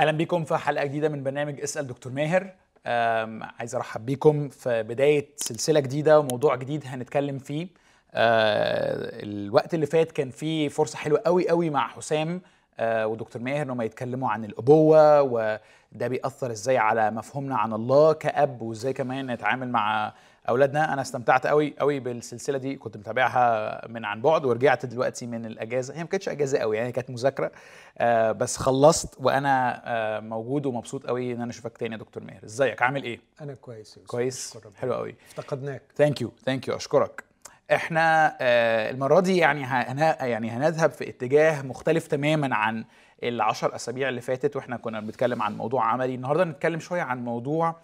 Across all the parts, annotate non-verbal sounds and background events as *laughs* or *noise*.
أهلا بيكم في حلقة جديدة من برنامج اسأل دكتور ماهر. عايز أرحب بيكم في بداية سلسلة جديدة وموضوع جديد هنتكلم فيه. أه، الوقت اللي فات كان فيه فرصة حلوة قوي قوي مع حسام أه، ودكتور ماهر انهم يتكلموا عن الأبوة وده بيأثر إزاي على مفهومنا عن الله كأب وإزاي كمان نتعامل مع أولادنا أنا استمتعت قوي قوي بالسلسلة دي كنت متابعها من عن بعد ورجعت دلوقتي من الأجازة. هي ما كانتش أجازة قوي يعني كانت مذاكرة آه بس خلصت وأنا آه موجود ومبسوط قوي إن أنا أشوفك تاني يا دكتور ماهر. إزيك؟ عامل إيه؟ أنا كويس يا. كويس. حلو قوي افتقدناك. thank you thank you أشكرك. إحنا آه المرة دي يعني هن يعني هنذهب في اتجاه مختلف تماما عن العشر أسابيع اللي فاتت وإحنا كنا بنتكلم عن موضوع عملي. النهارده نتكلم شوية عن موضوع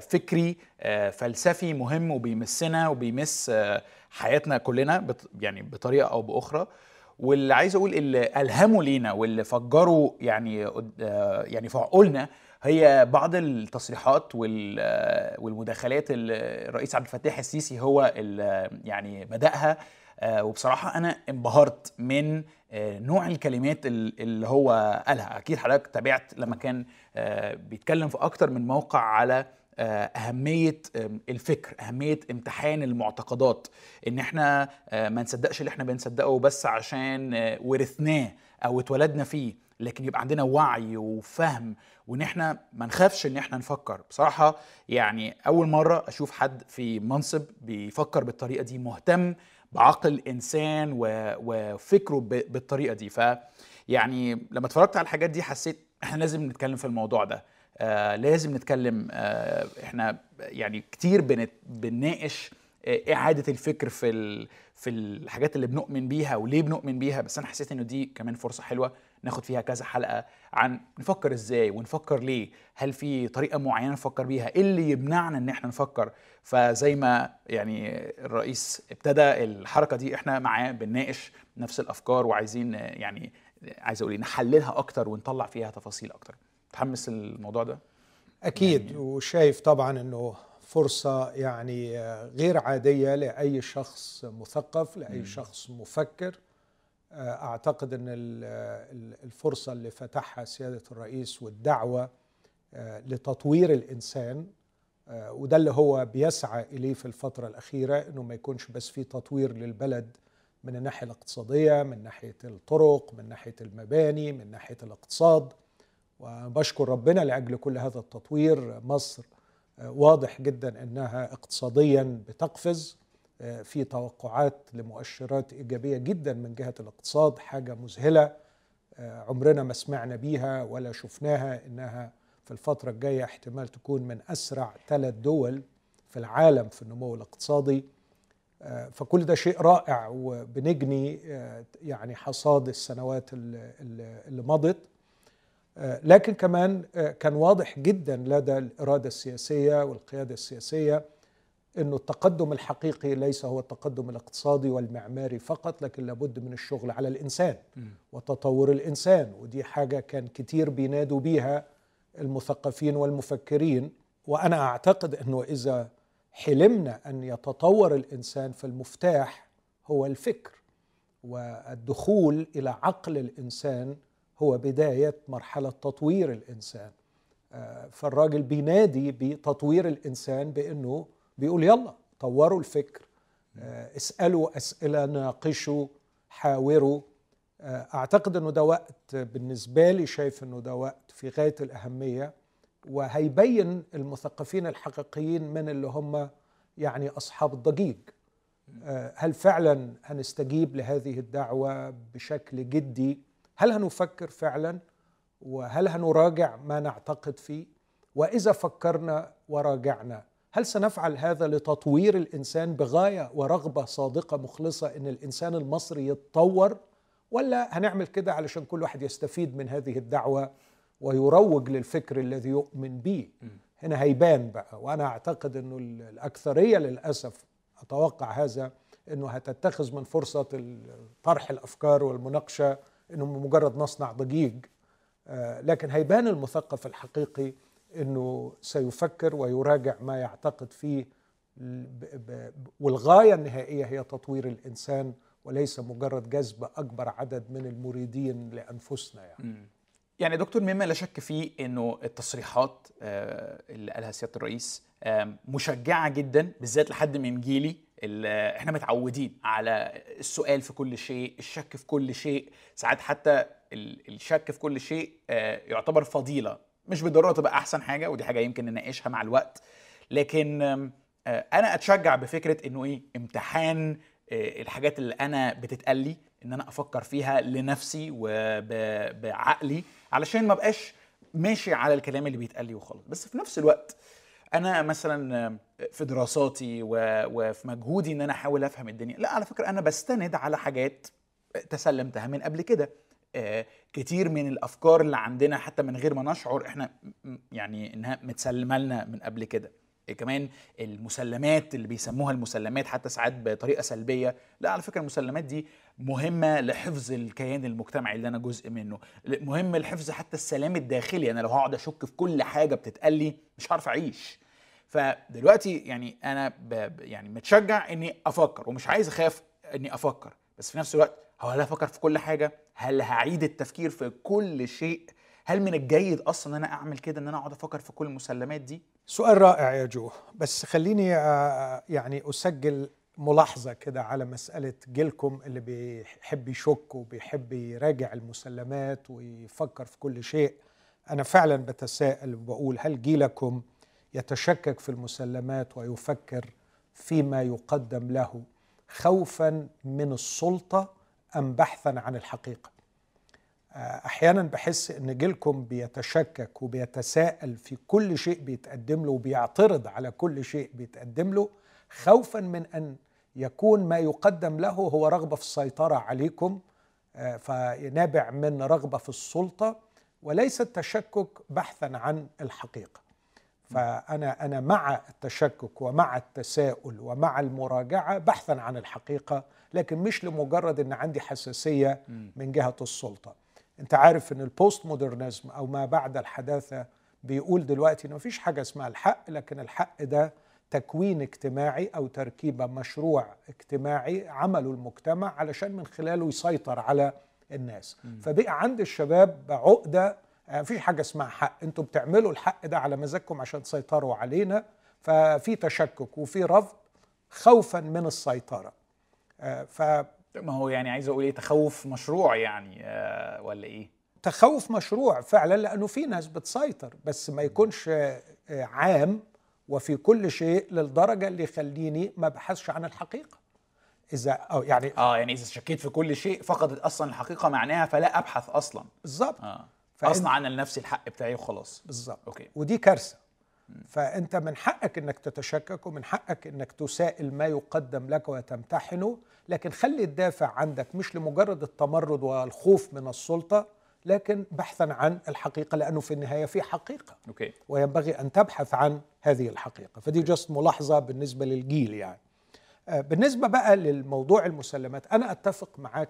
فكري آه فلسفي مهم وبيمسنا وبيمس آه حياتنا كلنا يعني بطريقة أو بأخرى. واللي عايز أقول اللي الهموا لينا واللي فجروا يعني آه يعني في عقولنا هي بعض التصريحات وال- آه والمداخلات اللي الرئيس عبد الفتاح السيسي هو اللي يعني بدأها. آه، وبصراحة أنا انبهرت من آه، نوع الكلمات ال- اللي هو قالها. أكيد حضرتك تابعت لما كان آه، بيتكلم في أكتر من موقع على آه، آم، الفكر أهمية امتحان المعتقدات. إن إحنا آه، ما نصدقش اللي إحنا بنصدقه بس عشان آه، ورثناه أو اتولدنا فيه لكن يبقى عندنا وعي وفهم. وإن إحنا ما نخافش إن إحنا نفكر. بصراحة يعني أول مرة أشوف حد في منصب بيفكر بالطريقة دي مهتم بعقل الانسان وفكره بالطريقة دي. ف يعني لما اتفرجت على الحاجات دي حسيت إحنا لازم نتكلم في الموضوع ده. آه لازم نتكلم آه إحنا يعني كتير بنناقش آه، اعاده الفكر في ال... في الحاجات اللي بنؤمن بيها وليه بنؤمن بيها بس أنا حسيت إنه دي كمان فرصة حلوة ناخد فيها كذا حلقة عن نفكر إزاي ونفكر ليه هل في طريقة معينة نفكر بيها إيه اللي يمنعنا إن إحنا نفكر؟ فزي ما يعني الرئيس ابتدى الحركة دي إحنا معاه بنناقش نفس الأفكار وعايزين يعني عايز أقول إيه نحللها أكتر ونطلع فيها تفاصيل أكتر. متحمس الموضوع ده؟ أكيد وشايف طبعا إنه فرصة يعني غير عادية لأي شخص مثقف لأي شخص مفكر. آه، أعتقد إن ال- ال- الفرصة اللي فتحها سيادة الرئيس والدعوة آه، لتطوير الإنسان آه، وده اللي هو بيسعى إليه في الفترة الأخيرة إنه ما يكونش بس في تطوير للبلد من الناحية الاقتصادية من ناحية الطرق من ناحية المباني من ناحية الاقتصاد. وبشكر ربنا لأجل كل هذا التطوير. مصر آه، واضح جدا إنها اقتصاديا بتقفز آه، في توقعات لمؤشرات إيجابية جدا من جهة الاقتصاد حاجة مذهلة آه، عمرنا ما سمعنا بيها ولا شفناها إنها في الفترة الجاية احتمال تكون من أسرع ثلاث دول في العالم في النمو الاقتصادي. فكل ده شيء رائع وبنجني يعني حصاد السنوات اللي- مضت. لكن كمان آه، كان واضح جدا لدى الإرادة السياسية والقيادة السياسية أنه التقدم الحقيقي ليس هو التقدم الاقتصادي والمعماري فقط لكن لابد من الشغل على الإنسان وتطور الإنسان ودي حاجة كان كتير بينادوا بيها المثقفين والمفكرين. وأنا أعتقد أنه إذا حلمنا أن يتطور الإنسان فالمفتاح هو الفكر والدخول إلى عقل الإنسان هو بداية مرحلة تطوير الإنسان. آه، فالراجل بينادي بتطوير الإنسان بأنه بيقول يلا طوروا الفكر آه، اسألوا أسئلة ناقشوا حاوروا. آه، أعتقد أنه ده وقت بالنسبة لي شايف أنه ده وقت في غاية الأهمية وهيبين المثقفين الحقيقيين من اللي هم يعني أصحاب الضجيج. هل فعلا هنستجيب لهذه الدعوة بشكل جدي؟ هل هنفكر فعلا؟ وهل هنراجع ما نعتقد فيه؟ وإذا فكرنا وراجعنا هل سنفعل هذا لتطوير الإنسان بغاية ورغبة صادقة مخلصة إن الإنسان المصري يتطور؟ ولا هنعمل كده علشان كل واحد يستفيد من هذه الدعوة ويروج للفكر الذي يؤمن به هنا هيبان بقى وأنا أعتقد إنه الأكثرية للأسف أتوقع هذا إنه هتتخذ من فرصة طرح الأفكار والمناقشة إنه مجرد نصنع ضجيج آه، لكن هيبان المثقف الحقيقي إنه سيفكر ويراجع ما يعتقد فيه والغاية النهائية هي تطوير الإنسان وليس مجرد جذب أكبر عدد من المريدين لأنفسنا يعني. يعني دكتور مما لا شك فيه إنه التصريحات آه، اللي قالها سيادة الرئيس آه، مشجعة جدا بالذات لحد من جيلي إحنا متعودين على السؤال في كل شيء الشك في كل شيء. ساعات حتى ال- الشك في كل شيء آه، يعتبر فضيلة. مش بالضرورة تبقى أحسن حاجة ودي حاجة يمكن نناقشها مع الوقت. لكن آه، أنا أتشجع بفكرة إنه إيه امتحان آه، الحاجات اللي أنا بتتقال لي إن أنا أفكر فيها لنفسي وبعقلي علشان ما بقاش ماشي على الكلام اللي بيتقال لي وخلاص. بس في نفس الوقت أنا مثلا في دراساتي وفي مجهودي إن أنا أحاول أفهم الدنيا. لا على فكرة أنا بستند على حاجات تسلمتها من قبل كده. آه، كتير من الأفكار اللي عندنا حتى من غير ما نشعر إحنا يعني إنها متسلمة لنا من قبل كده. إيه كمان المسلمات اللي بيسموها المسلمات حتى ساعات بطريقة سلبية. لا على فكرة المسلمات دي مهمة لحفظ الكيان المجتمعي اللي أنا جزء منه. مهم لحفظ حتى السلام الداخلي. أنا لو هقعد أشك في كل حاجة بتتقال لي مش هعرف أعيش. فدلوقتي يعني أنا يعني متشجع إني أفكر ومش عايز أخاف إني أفكر. بس في نفس الوقت هو هل أفكر في كل حاجة؟ هل هعيد التفكير في كل شيء؟ هل من الجيد أصلا إن أنا أعمل كده إن أنا أقعد أفكر في كل المسلمات دي؟ سؤال رائع يا جو. بس خليني آه، يعني أسجل ملاحظة كده على مسألة جيلكم اللي بيحب يشك وبيحب يراجع المسلمات ويفكر في كل شيء. أنا فعلا بتساءل وبقول هل جيلكم يتشكك في المسلمات ويفكر فيما يقدم له خوفا من السلطة أم بحثا عن الحقيقة؟ أحيانا بحس إن جيلكم بيتشكك وبيتساءل في كل شيء بيتقدم له وبيعترض على كل شيء بيتقدم له خوفا من أن يكون ما يقدم له هو رغبة في السيطرة عليكم آه، فنابع من رغبة في السلطة وليس التشكك بحثا عن الحقيقة. فأنا أنا مع التشكك ومع التساؤل ومع المراجعة بحثا عن الحقيقة لكن مش لمجرد إن عندي حساسية من جهة السلطة. أنت عارف إن البوست مودرنزم أو ما بعد الحداثة بيقول دلوقتي ان مفيش حاجة اسمها الحق لكن الحق ده تكوين اجتماعي أو تركيبه مشروع اجتماعي عمله المجتمع علشان من خلاله يسيطر على الناس. فبقى عند الشباب عقدة آه، مفيش حاجة اسمها حق. أنتوا بتعملوا الحق ده على مزاجكم عشان تسيطروا علينا. ففي تشكك وفي رفض خوفا من السيطرة. آه، ف ما هو يعني عايز أقول إيه تخوف مشروع يعني آه ولا إيه؟ تخوف مشروع فعلا لأنه في ناس بتسيطر بس ما يكونش آه، آه، عام وفي كل شيء للدرجة اللي يخليني ما أبحثش عن الحقيقة. إذا أو يعني آه يعني إذا شكيت في كل شيء فقدت أصلا الحقيقة معناها فلا أبحث أصلا. بالظبط فإن- اصنع أنا لنفسي الحق بتاعي وخلاص. بالظبط. أوكي. ودي كارثة. فأنت من حقك إنك تتشكك ومن حقك إنك تسائل ما يقدم لك وتمتحنه. لكن خلي الدافع عندك مش لمجرد التمرد والخوف من السلطة لكن بحثا عن الحقيقة لأنه في النهاية في حقيقة. okay. وينبغي أن تبحث عن هذه الحقيقة. فدي just ملاحظة بالنسبة للجيل يعني. آه، بالنسبة بقى للموضوع المسلمات أنا أتفق معاك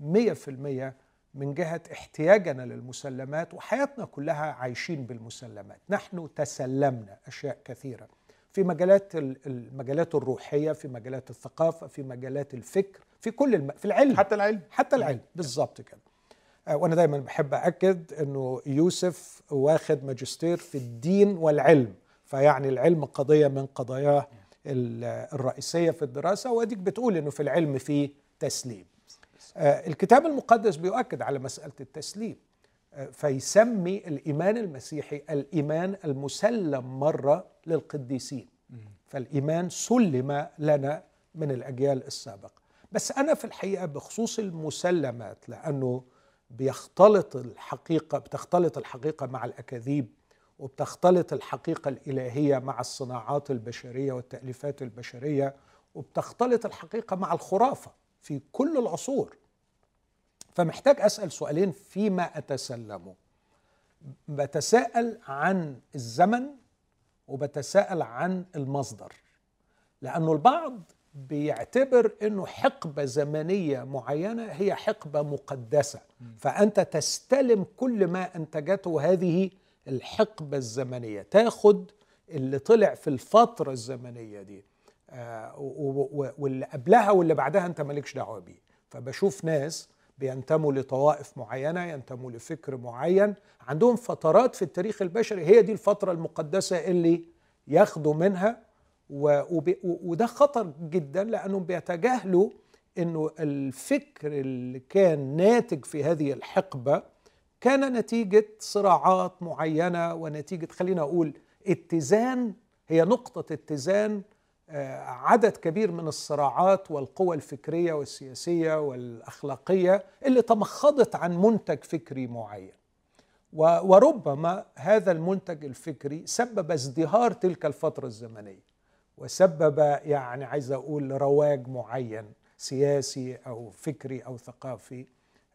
100% من جهة احتياجنا للمسلمات وحياتنا كلها عايشين بالمسلمات. نحن تسلمنا أشياء كثيرة. في مجالات ال- المجالات الروحية في مجالات الثقافة في مجالات الفكر في كل الم... في العلم. حتى العلم. حتى العلم. بالظبط كده. آه، وأنا دايما بحب اكد إنه يوسف واخد ماجستير في الدين والعلم. فيعني العلم قضية من قضاياه ال- الرئيسية في الدراسة. وأديك بتقول إنه في العلم في تسليم. الكتاب المقدس بيؤكد على مسألة التسليم. آه، فيسمي الإيمان المسيحي الإيمان المسلم مرة للقديسين. فالإيمان سلم لنا من الأجيال السابقة. بس أنا في الحقيقة بخصوص المسلمات لأنه بيختلط الحقيقة بتختلط الحقيقة مع الأكاذيب وبتختلط الحقيقة الإلهية مع الصناعات البشرية والتأليفات البشرية وبتختلط الحقيقة مع الخرافة في كل العصور. فمحتاج أسأل سؤالين فيما اتسلمه بتساءل عن الزمن وبتساءل عن المصدر لأنه البعض بيعتبر إنه حقبة زمنية معينة هي حقبة مقدسة. فأنت تستلم كل ما أنتجته هذه الحقبة الزمنية. تاخد اللي طلع في الفترة الزمنية دي آه، واللي قبلها واللي بعدها أنت مالكش دعوة بيه. فبشوف ناس بينتموا لطوائف معينة ينتموا لفكر معين. عندهم فترات في التاريخ البشري هي دي الفترة المقدسة اللي ياخدوا منها. وده خطر جدا لأنهم بيتجاهلوا إنه الفكر اللي كان ناتج في هذه الحقبة كان نتيجة صراعات معينة ونتيجة خلينا أقول اتزان. هي نقطة اتزان عدد كبير من الصراعات والقوى الفكرية والسياسية والأخلاقية اللي تمخضت عن منتج فكري معين. وربما هذا المنتج الفكري سبب ازدهار تلك الفترة الزمنية وسبب يعني عايز أقول رواج معين سياسي أو فكري أو ثقافي.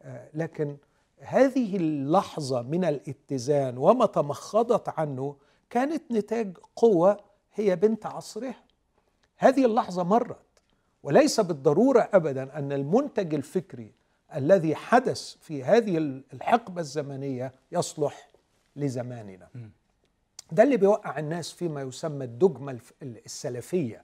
آه، لكن هذه اللحظة من الاتزان وما تمخضت عنه كانت نتاج قوة هي بنت عصرها. هذه اللحظة مرت وليس بالضرورة ابدا أن المنتج الفكري الذي حدث في هذه الحقبة الزمنية يصلح لزماننا. ده اللي بيوقع الناس فيما يسمى الدجمه السلفية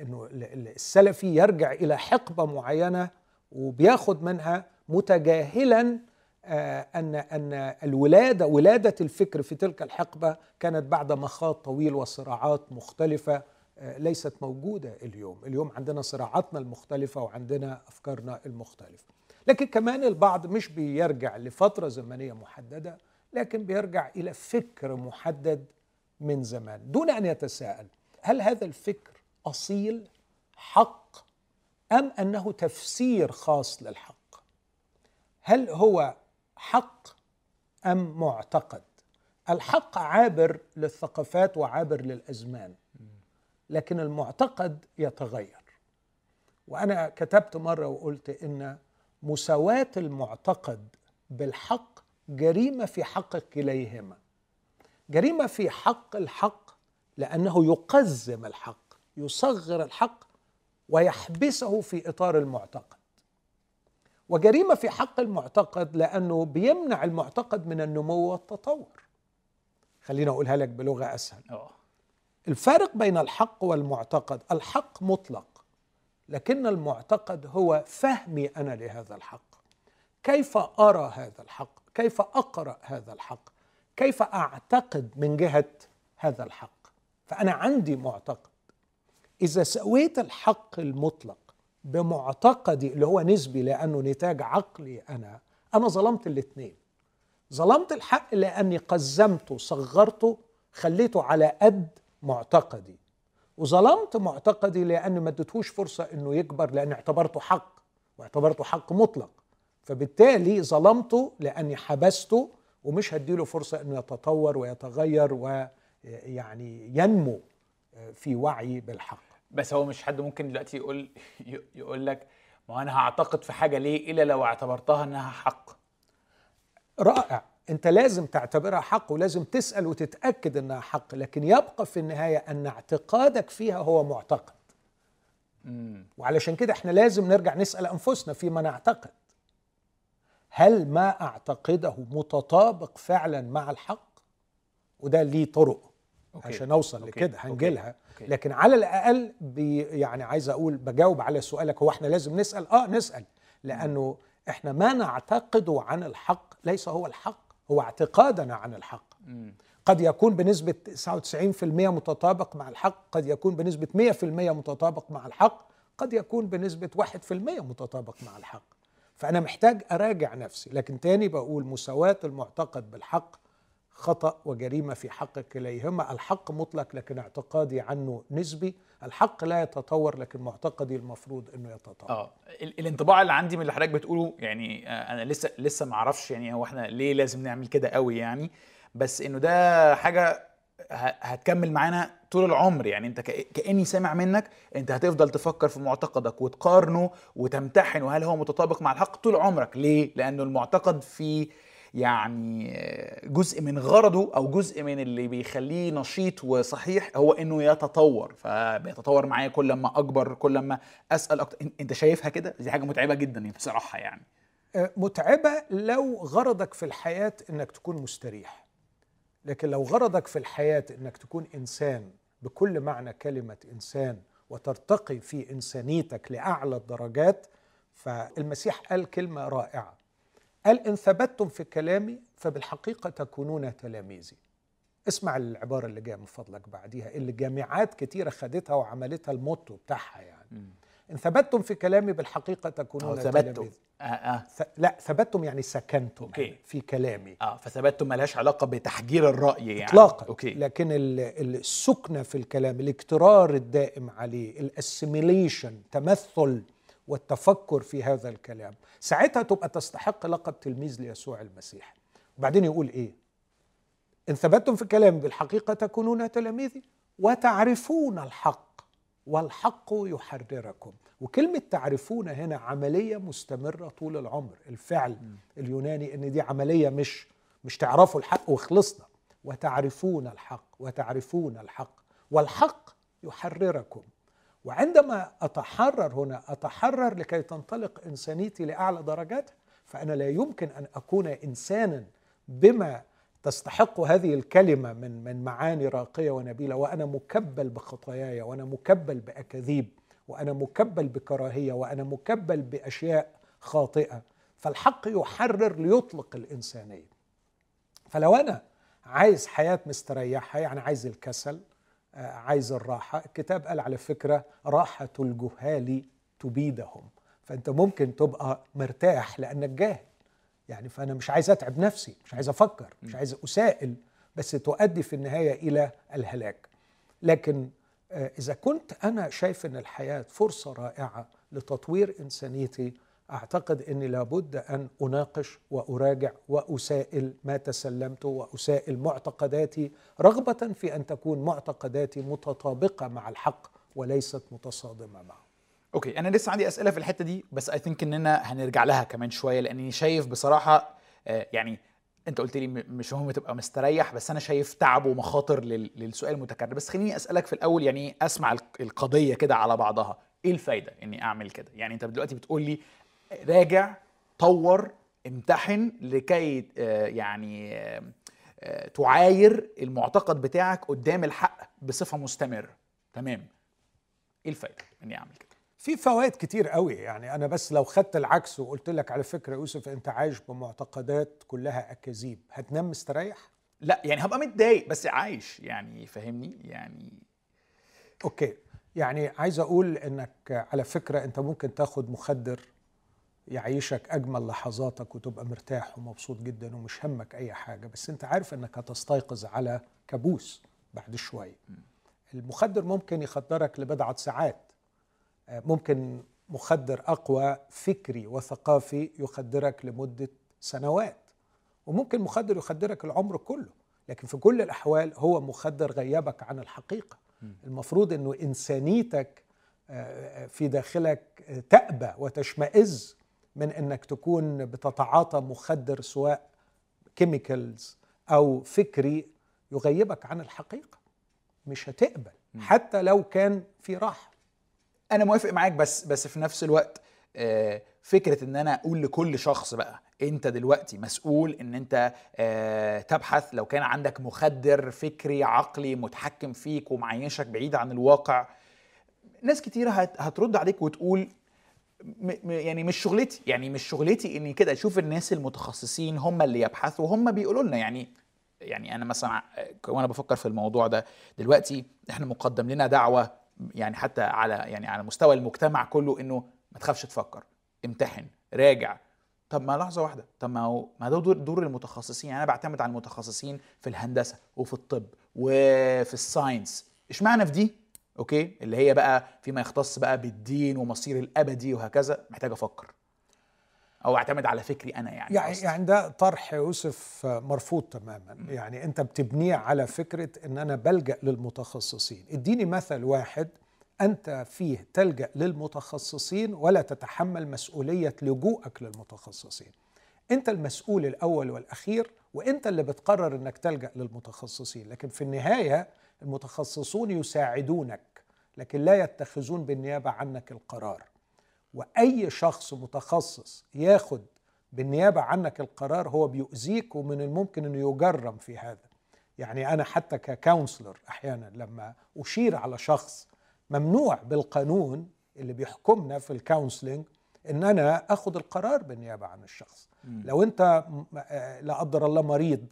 إنه السلفي يرجع إلى حقبة معينة وبياخد منها متجاهلا آه، ان أن الولادة ولادة الفكر في تلك الحقبة كانت بعد مخاض طويل وصراعات مختلفة ليست موجودة اليوم، اليوم عندنا صراعاتنا المختلفة وعندنا أفكارنا المختلفة. لكن كمان البعض مش بيرجع لفترة زمنية محددة لكن بيرجع إلى فكر محدد من زمان. دون أن يتساءل هل هذا الفكر أصيل حق أم أنه تفسير خاص للحق؟ هل هو حق أم معتقد؟ الحق عابر للثقافات وعابر للأزمان. لكن المعتقد يتغير. وأنا كتبت مرة وقلت إن مساواة المعتقد بالحق جريمة في حق كليهما جريمة في حق الحق لأنه يقزم الحق يصغر الحق ويحبسه في إطار المعتقد. وجريمة في حق المعتقد لأنه بيمنع المعتقد من النمو والتطور. خلينا أقولها لك بلغة أسهل. أوه. الفارق بين الحق والمعتقد الحق مطلق لكن المعتقد هو فهمي أنا لهذا الحق. كيف أرى هذا الحق؟ كيف أقرأ هذا الحق؟ كيف أعتقد من جهة هذا الحق؟ فأنا عندي معتقد. إذا سويت الحق المطلق بمعتقدي اللي هو نسبي لأنه نتاج عقلي أنا أنا ظلمت الاثنين. ظلمت الحق لأني قزمته صغرته خليته على قد معتقدي. وظلمت معتقدي لاني ما اديتهوش فرصة إنه يكبر لأن اعتبرته حق واعتبرته حق مطلق. فبالتالي ظلمته لأني حبسته ومش هديله فرصة إنه يتطور ويتغير ويعني ينمو في وعي بالحق. بس هو مش حد ممكن دلوقتي يقول يقول لك ما أنا هعتقد في حاجة ليه إلا لو اعتبرتها إنها حق. رائع. انت لازم تعتبرها حق ولازم تسأل وتتأكد انها حق لكن يبقى في النهاية أن اعتقادك فيها هو معتقد. مم. وعلشان كده إحنا لازم نرجع نسأل أنفسنا فيما نعتقد. هل ما أعتقده متطابق فعلا مع الحق؟ وده ليه طرق okay. عشان أوصل okay. لكده هنجيلها. لكن على الأقل بي يعني عايز أقول بجاوب على سؤالك هو إحنا لازم نسأل؟ آه نسأل. لأنه إحنا ما نعتقده عن الحق ليس هو الحق. هو اعتقادنا عن الحق. قد يكون بنسبة 99% متطابق مع الحق قد يكون بنسبة 100% متطابق مع الحق قد يكون بنسبة 1% متطابق مع الحق. فأنا محتاج أراجع نفسي لكن تاني بقول مساواة المعتقد بالحق خطأ وجريمة في حق كليهما. الحق مطلق لكن اعتقادي عنه نسبي. الحق لا يتطور لكن معتقدي المفروض إنه يتطور. آه. الانطباع اللي عندي من اللي حضرتك بتقوله يعني آه، أنا لسه لسه ما أعرفش يعني هو إحنا ليه لازم نعمل كده قوي يعني. بس إنه ده حاجة هتكمل معانا طول العمر. يعني أنت كأني سامع منك أنت هتفضل تفكر في معتقدك وتقارنه وتمتحن وهل هو متطابق مع الحق طول عمرك. ليه؟ لأنه المعتقد فيه يعني جزء من غرضه أو جزء من اللي بيخليه نشيط وصحيح هو إنه يتطور. فبيتطور معايا كل ما أكبر كل ما أسأل أكتر. أنت شايفها كده؟ دي حاجة متعبة جدا بصراحة يعني. أه، متعبة لو غرضك في الحياة إنك تكون مستريح. لكن لو غرضك في الحياة إنك تكون إنسان بكل معنى كلمة إنسان وترتقي في إنسانيتك لأعلى الدرجات فالمسيح قال كلمة رائعة. قال إن ثبتتم في كلامي فبالحقيقة تكونون تلاميذي. اسمع العبارة اللي جاية من فضلك بعديها اللي جامعات كتيرة خدتها وعملتها ال motto بتاعها يعني. إن ثبتتم في كلامي بالحقيقة تكونون ثبتتم. تلاميذي. آه آه. ث... لا ثبتتم يعني سكنتم أوكي. في كلامي. آه فثبتتم ملهاش علاقة بتحجير الرأي يعني. اطلاقا. okay. لكن ال- ال- السكنة في الكلام الاجترار الدائم عليه ال assimilation تمثل والتفكر في هذا الكلام. ساعتها تبقى تستحق لقب تلميذ ليسوع المسيح. وبعدين يقول إيه؟ إن ثبتتم في كلامي بالحقيقة تكونون تلاميذي وتعرفون الحق والحق يحرركم. وكلمة تعرفون هنا عملية مستمرة طول العمر. الفعل اليوناني إن دي عملية مش مش تعرفوا الحق وخلصنا. وتعرفون الحق وتعرفون الحق. والحق يحرركم. وعندما أتحرر هنا أتحرر لكي تنطلق إنسانيتي لأعلى درجاتها فأنا لا يمكن أن أكون إنسانا بما تستحق هذه الكلمة من من معاني راقية ونبيلة. وأنا مكبل بخطاياي وأنا مكبل بأكاذيب وأنا مكبل بكراهية وأنا مكبل بأشياء خاطئة. فالحق يحرر ليطلق الإنسانية. فلو أنا عايز حياة مستريحة يعني عايز الكسل عايز الراحة. الكتاب قال على فكرة راحة الجهال تبيدهم. فأنت ممكن تبقى مرتاح لأنك جاهل. يعني فأنا مش عايز أتعب نفسي مش عايز أفكر مش عايز أسائل بس تؤدي في النهاية إلى الهلاك. لكن آه، إذا كنت أنا شايف إن الحياة فرصة رائعة لتطوير إنسانيتي أعتقد إني لابد أن أناقش وأراجع وأسائل ما تسلمته وأسائل معتقداتي رغبة في أن تكون معتقداتي متطابقة مع الحق وليست متصادمة معه. okay أنا لسه عندي أسئلة في الحتة دي بس I think إننا هنرجع لها كمان شوية لأني شايف بصراحة آه، يعني أنت قلت لي مش مهم تبقى مستريح بس أنا شايف تعب ومخاطر لل- للسؤال المتكرر. بس خليني أسألك في الأول يعني أسمع الق- القضية كده على بعضها. إيه الفايدة إني أعمل كده؟ يعني أنت دلوقتي بتقول لي راجع طور امتحن لكي آه، يعني آه، آه، تعاير المعتقد بتاعك قدام الحق بصفة مستمرة. تمام؟ إيه الفايدة إني أعمل كده؟ في فوائد كتير قوي. يعني أنا بس لو خدت العكس وقلت لك على فكرة يوسف أنت عايش بمعتقدات كلها أكاذيب هتنام مستريح؟ لا يعني هبقى متضايق بس عايش. يعني فاهمني؟ يعني أوكي. يعني عايز أقول إنك على فكرة أنت ممكن تاخد مخدر يعيشك أجمل لحظاتك وتبقى مرتاح ومبسوط جدا ومش همك أي حاجة. بس أنت عارف إنك هتستيقظ على كابوس بعد شوية. المخدر ممكن يخدرك لبضعه ساعات. آه، ممكن مخدر أقوى فكري وثقافي يخدرك لمدة سنوات. وممكن مخدر يخدرك العمر كله. لكن في كل الأحوال هو مخدر غيبك عن الحقيقة. المفروض إنه إنسانيتك آه، في داخلك آه، تأبى وتشمئز من إنك تكون بتتعاطى مخدر سواء chemicals أو فكري يغيبك عن الحقيقة. مش هتقبل. حتى لو كان في راحة. أنا موافق معاك بس بس في نفس الوقت آه، فكرة إن أنا أقول لكل شخص بقى أنت دلوقتي مسؤول إن أنت آه، تبحث لو كان عندك مخدر فكري عقلي متحكم فيك ومعيشك بعيد عن الواقع ناس كتيرة هت- هترد عليك وتقول يعني مش شغلتي يعني مش شغلتي إني كده أشوف الناس المتخصصين هم اللي يبحثوا هم بيقولوا لنا. يعني يعني أنا مثلا وأنا بفكر في الموضوع ده دلوقتي إحنا مقدم لنا دعوة يعني حتى على يعني على مستوى المجتمع كله إنه ما تخافش تفكر امتحن راجع. طب ما لحظة واحدة طب ما هو ما ده دور دور المتخصصين. يعني أنا بعتمد على المتخصصين في الهندسة وفي الطب وفي ال science. إشمعنى في دي؟ okay؟ اللي هي بقى فيما يختص بقى بالدين ومصير الأبدي وهكذا محتاج أفكر. أو أعتمد على فكري أنا يعني يعني قصدي. يعني ده طرح يوسف مرفوض تماما. يعني أنت بتبنيه على فكرة إن أنا بلجأ للمتخصصين. إديني مثل واحد أنت فيه تلجأ للمتخصصين ولا تتحمل مسؤولية لجوءك للمتخصصين. أنت المسؤول الأول والأخير وأنت اللي بتقرر إنك تلجأ للمتخصصين. لكن في النهاية المتخصصون يساعدونك لكن لا يتخذون بالنيابة عنك القرار. وأي شخص متخصص ياخد بالنيابة عنك القرار هو بيؤذيك ومن الممكن إنه يجرم في هذا. يعني أنا حتى ك counselor أحيانا لما أشير على شخص ممنوع بالقانون اللي بيحكمنا في ال counseling إن أنا آخد القرار بالنيابة عن الشخص. مم. لو أنت م- آه، لا قدر الله مريض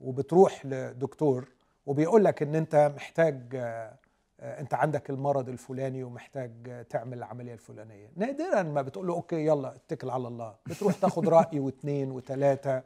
وبتروح لدكتور وبيقول لك إن أنت محتاج آه، أنت عندك المرض الفلاني ومحتاج تعمل العملية الفلانية. نادرا ما بتقول له أوكي يلا اتكل على الله. بتروح تاخد رأي *laughs* واثنين وثلاثه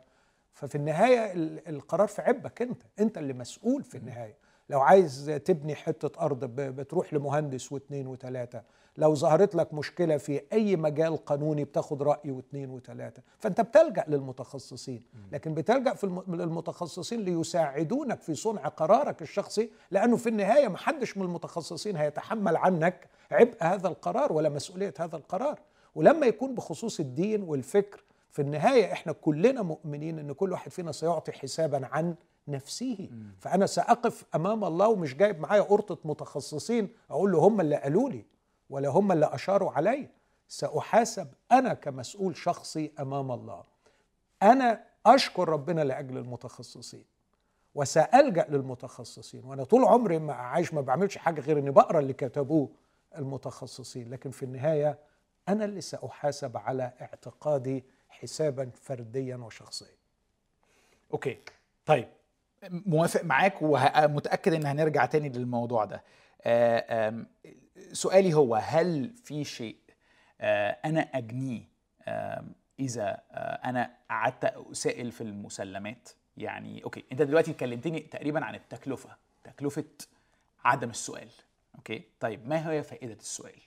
ففي النهاية ال- القرار في عبك أنت. أنت اللي مسؤول في النهاية. لو عايز تبني حتة أرض بتروح لمهندس واثنين وثلاثه لو ظهرت لك مشكلة في أي مجال قانوني بتاخد رأي واثنين وثلاثة. فأنت بتلجأ للمتخصصين لكن بتلجأ في الم- للمتخصصين ليساعدونك في صنع قرارك الشخصي لأنه في النهاية ما حدش من المتخصصين هيتحمل عنك عبء هذا القرار ولا مسؤولية هذا القرار. ولما يكون بخصوص الدين والفكر في النهاية إحنا كلنا مؤمنين إن كل واحد فينا سيعطي حسابا عن نفسه. فأنا سأقف أمام الله ومش جايب معايا قرطه متخصصين أقول له هم اللي قالوا لي. ولا هم اللي أشاروا علي سأحاسب أنا كمسؤول شخصي أمام الله. أنا أشكر ربنا لأجل المتخصصين وسألجأ للمتخصصين وأنا طول عمري ما عايش ما بعملش حاجة غير إني بقرأ اللي كتبوه المتخصصين. لكن في النهاية أنا اللي سأحاسب على اعتقادي حسابا فرديا وشخصيا. أوكي. طيب. موافق معاك ومتاكد إن هنرجع تاني للموضوع ده. آه، سؤالي هو هل في شيء آه، أنا أجنيه آم، إذا آه، أنا قعدت أسائل في المسلمات؟ يعني okay أنت دلوقتي كلمتني تقريبا عن التكلفة تكلفة عدم السؤال okay؟ طيب ما هي فائدة السؤال؟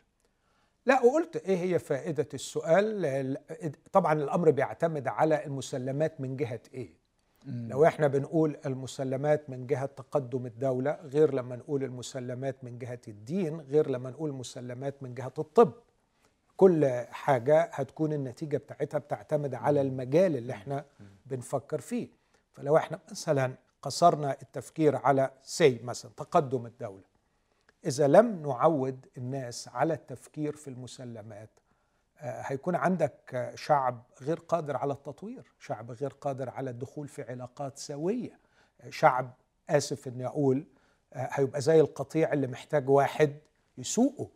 لا وقلت إيه هي فائدة السؤال؟ ال- طبعا الأمر بيعتمد على المسلمات من جهة إيه؟ لو إحنا بنقول المسلمات من جهة تقدم الدولة غير لما نقول المسلمات من جهة الدين غير لما نقول مسلمات من جهة الطب. كل حاجة هتكون النتيجة بتاعتها بتعتمد على المجال اللي إحنا بنفكر فيه. فلو إحنا مثلا قصرنا التفكير على سي مثلا تقدم الدولة إذا لم نعود الناس على التفكير في المسلمات هيكون عندك شعب غير قادر على التطوير شعب غير قادر على الدخول في علاقات سوية. شعب آسف أني أقول هيبقى زي القطيع اللي محتاج واحد يسوقه.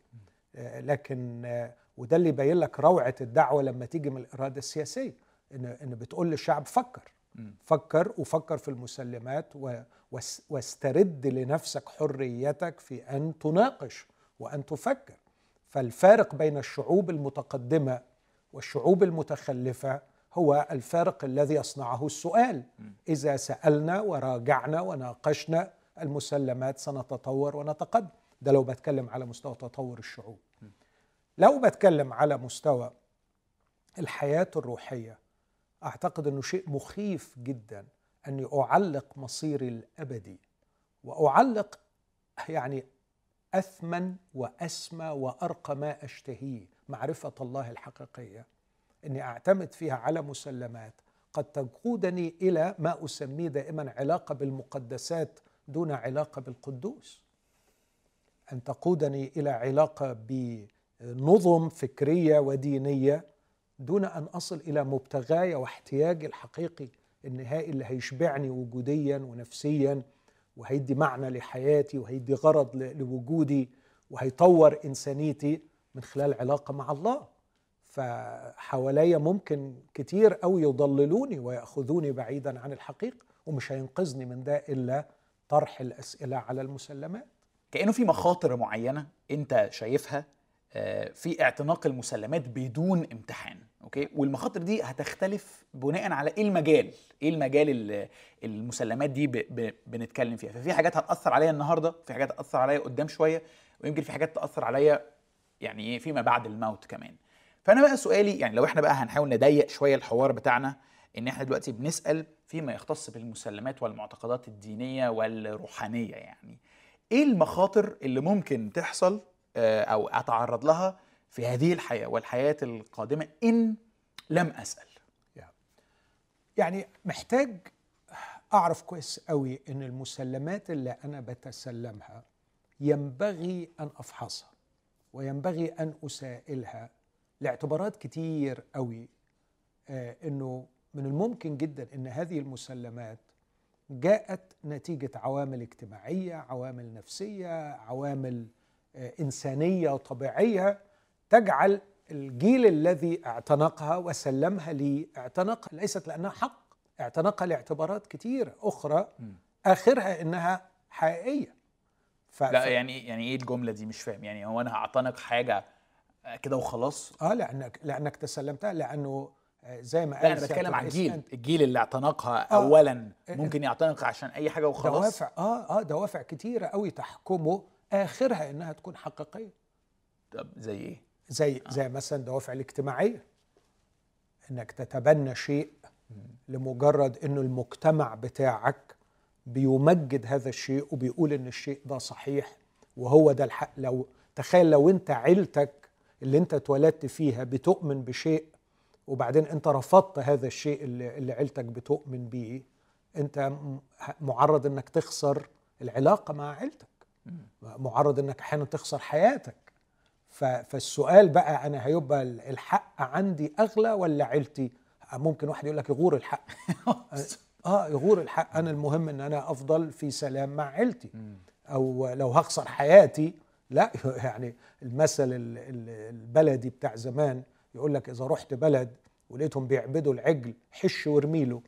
لكن وده اللي يبين لك روعة الدعوة لما تيجي من الإرادة السياسية إن إن بتقول للشعب فكر فكر وفكر في المسلمات واسترد لنفسك حريتك في أن تناقش وأن تفكر. فالفارق بين الشعوب المتقدمة والشعوب المتخلفة هو الفارق الذي يصنعه السؤال. إذا سألنا وراجعنا وناقشنا المسلمات سنتطور ونتقدم. ده لو بتكلم على مستوى تطور الشعوب. لو بتكلم على مستوى الحياة الروحية أعتقد إنه شيء مخيف جدا أني أعلق مصيري الأبدي. وأعلق يعني أثمن وأسمى وأرقى ما أشتهيه. معرفة الله الحقيقية. إني أعتمد فيها على مسلمات. قد تقودني إلى ما أسميه دائما علاقة بالمقدسات دون علاقة بالقدوس. أن تقودني إلى علاقة بنظم فكرية ودينية دون أن أصل إلى مبتغاي واحتياجي الحقيقي. النهائي اللي هيشبعني وجوديا ونفسيا وهيدي معنى لحياتي وهيدي غرض لوجودي وهيطور إنسانيتي من خلال علاقة مع الله. فحواليا ممكن كتير قوي يضللوني ويأخذوني بعيدا عن الحقيقة ومش هينقذني من ده إلا طرح الأسئلة على المسلمات. كأنه في مخاطر معينة أنت شايفها في اعتناق المسلمات بدون امتحان أوكي؟ والمخاطر دي هتختلف بناء على إيه المجال؟ إيه المجال المسلمات دي. بنتكلم فيها؟ ففي حاجات هتأثر عليا النهارده في حاجات هتأثر عليا قدام شوية ويمكن في حاجات تأثر عليا يعني إيه فيما بعد الموت كمان. فأنا بقى سؤالي يعني لو إحنا بقى هنحاول نضيق شوية الحوار بتاعنا إن إحنا دلوقتي بنسأل فيما يختص بالمسلمات والمعتقدات الدينية والروحانية يعني إيه المخاطر اللي ممكن تحصل آه، أو أتعرض لها في هذه الحياة والحياة القادمة إن لم أسأل. يعني محتاج أعرف كويس قوي إن المسلمات اللي أنا بتسلمها ينبغي أن أفحصها وينبغي أن أسائلها لاعتبارات كتير قوي آه إنه من الممكن جدا إن هذه المسلمات جاءت نتيجة عوامل اجتماعية عوامل نفسية عوامل آه إنسانية طبيعية تجعل الجيل الذي اعتنقها وسلمها لي اعتنقها ليست لأنها حق اعتنقها لاعتبارات كثيره أخرى آخرها إنها حقيقية. ف... لا يعني يعني إيه الجملة دي؟ مش فاهم. يعني هو أنا هعتنق حاجة كده وخلاص؟ آه لأنك لأنك تسلمتها لأنه زي ما قال أنا بتكلم عن الجيل. الجيل اللي اعتنقها آه اولا ممكن يعتنق عشان أي حاجة وخلاص. دوافع آه آه دوافع كتيرة قوي تحكمه آخرها إنها تكون حقيقية. طب زي إيه؟ زي آه. زي مثلا دوافع الاجتماعية. إنك تتبنى شيء لمجرد إنه المجتمع بتاعك بيمجد هذا الشيء وبيقول إن الشيء ده صحيح وهو ده الحق. لو تخيل لو أنت عيلتك اللي أنت اتولدت فيها بتؤمن بشيء وبعدين أنت رفضت هذا الشيء اللي, اللي عيلتك بتؤمن بيه أنت معرض إنك تخسر العلاقة مع عيلتك. معرض إنك أحيانا تخسر حياتك. فالسؤال بقى أنا هيبقى الحق عندي أغلى ولا عيلتي؟ ممكن واحد يقول لك يغور الحق. *laughs* آه يغور الحق. أنا المهم إن أنا أفضل في سلام مع عيلتي. أو لو هخسر حياتي لا *laughs* يعني المثل البلدي بتاع زمان يقول لك إذا رحت بلد ولقيتهم بيعبدوا العجل حش وارميله.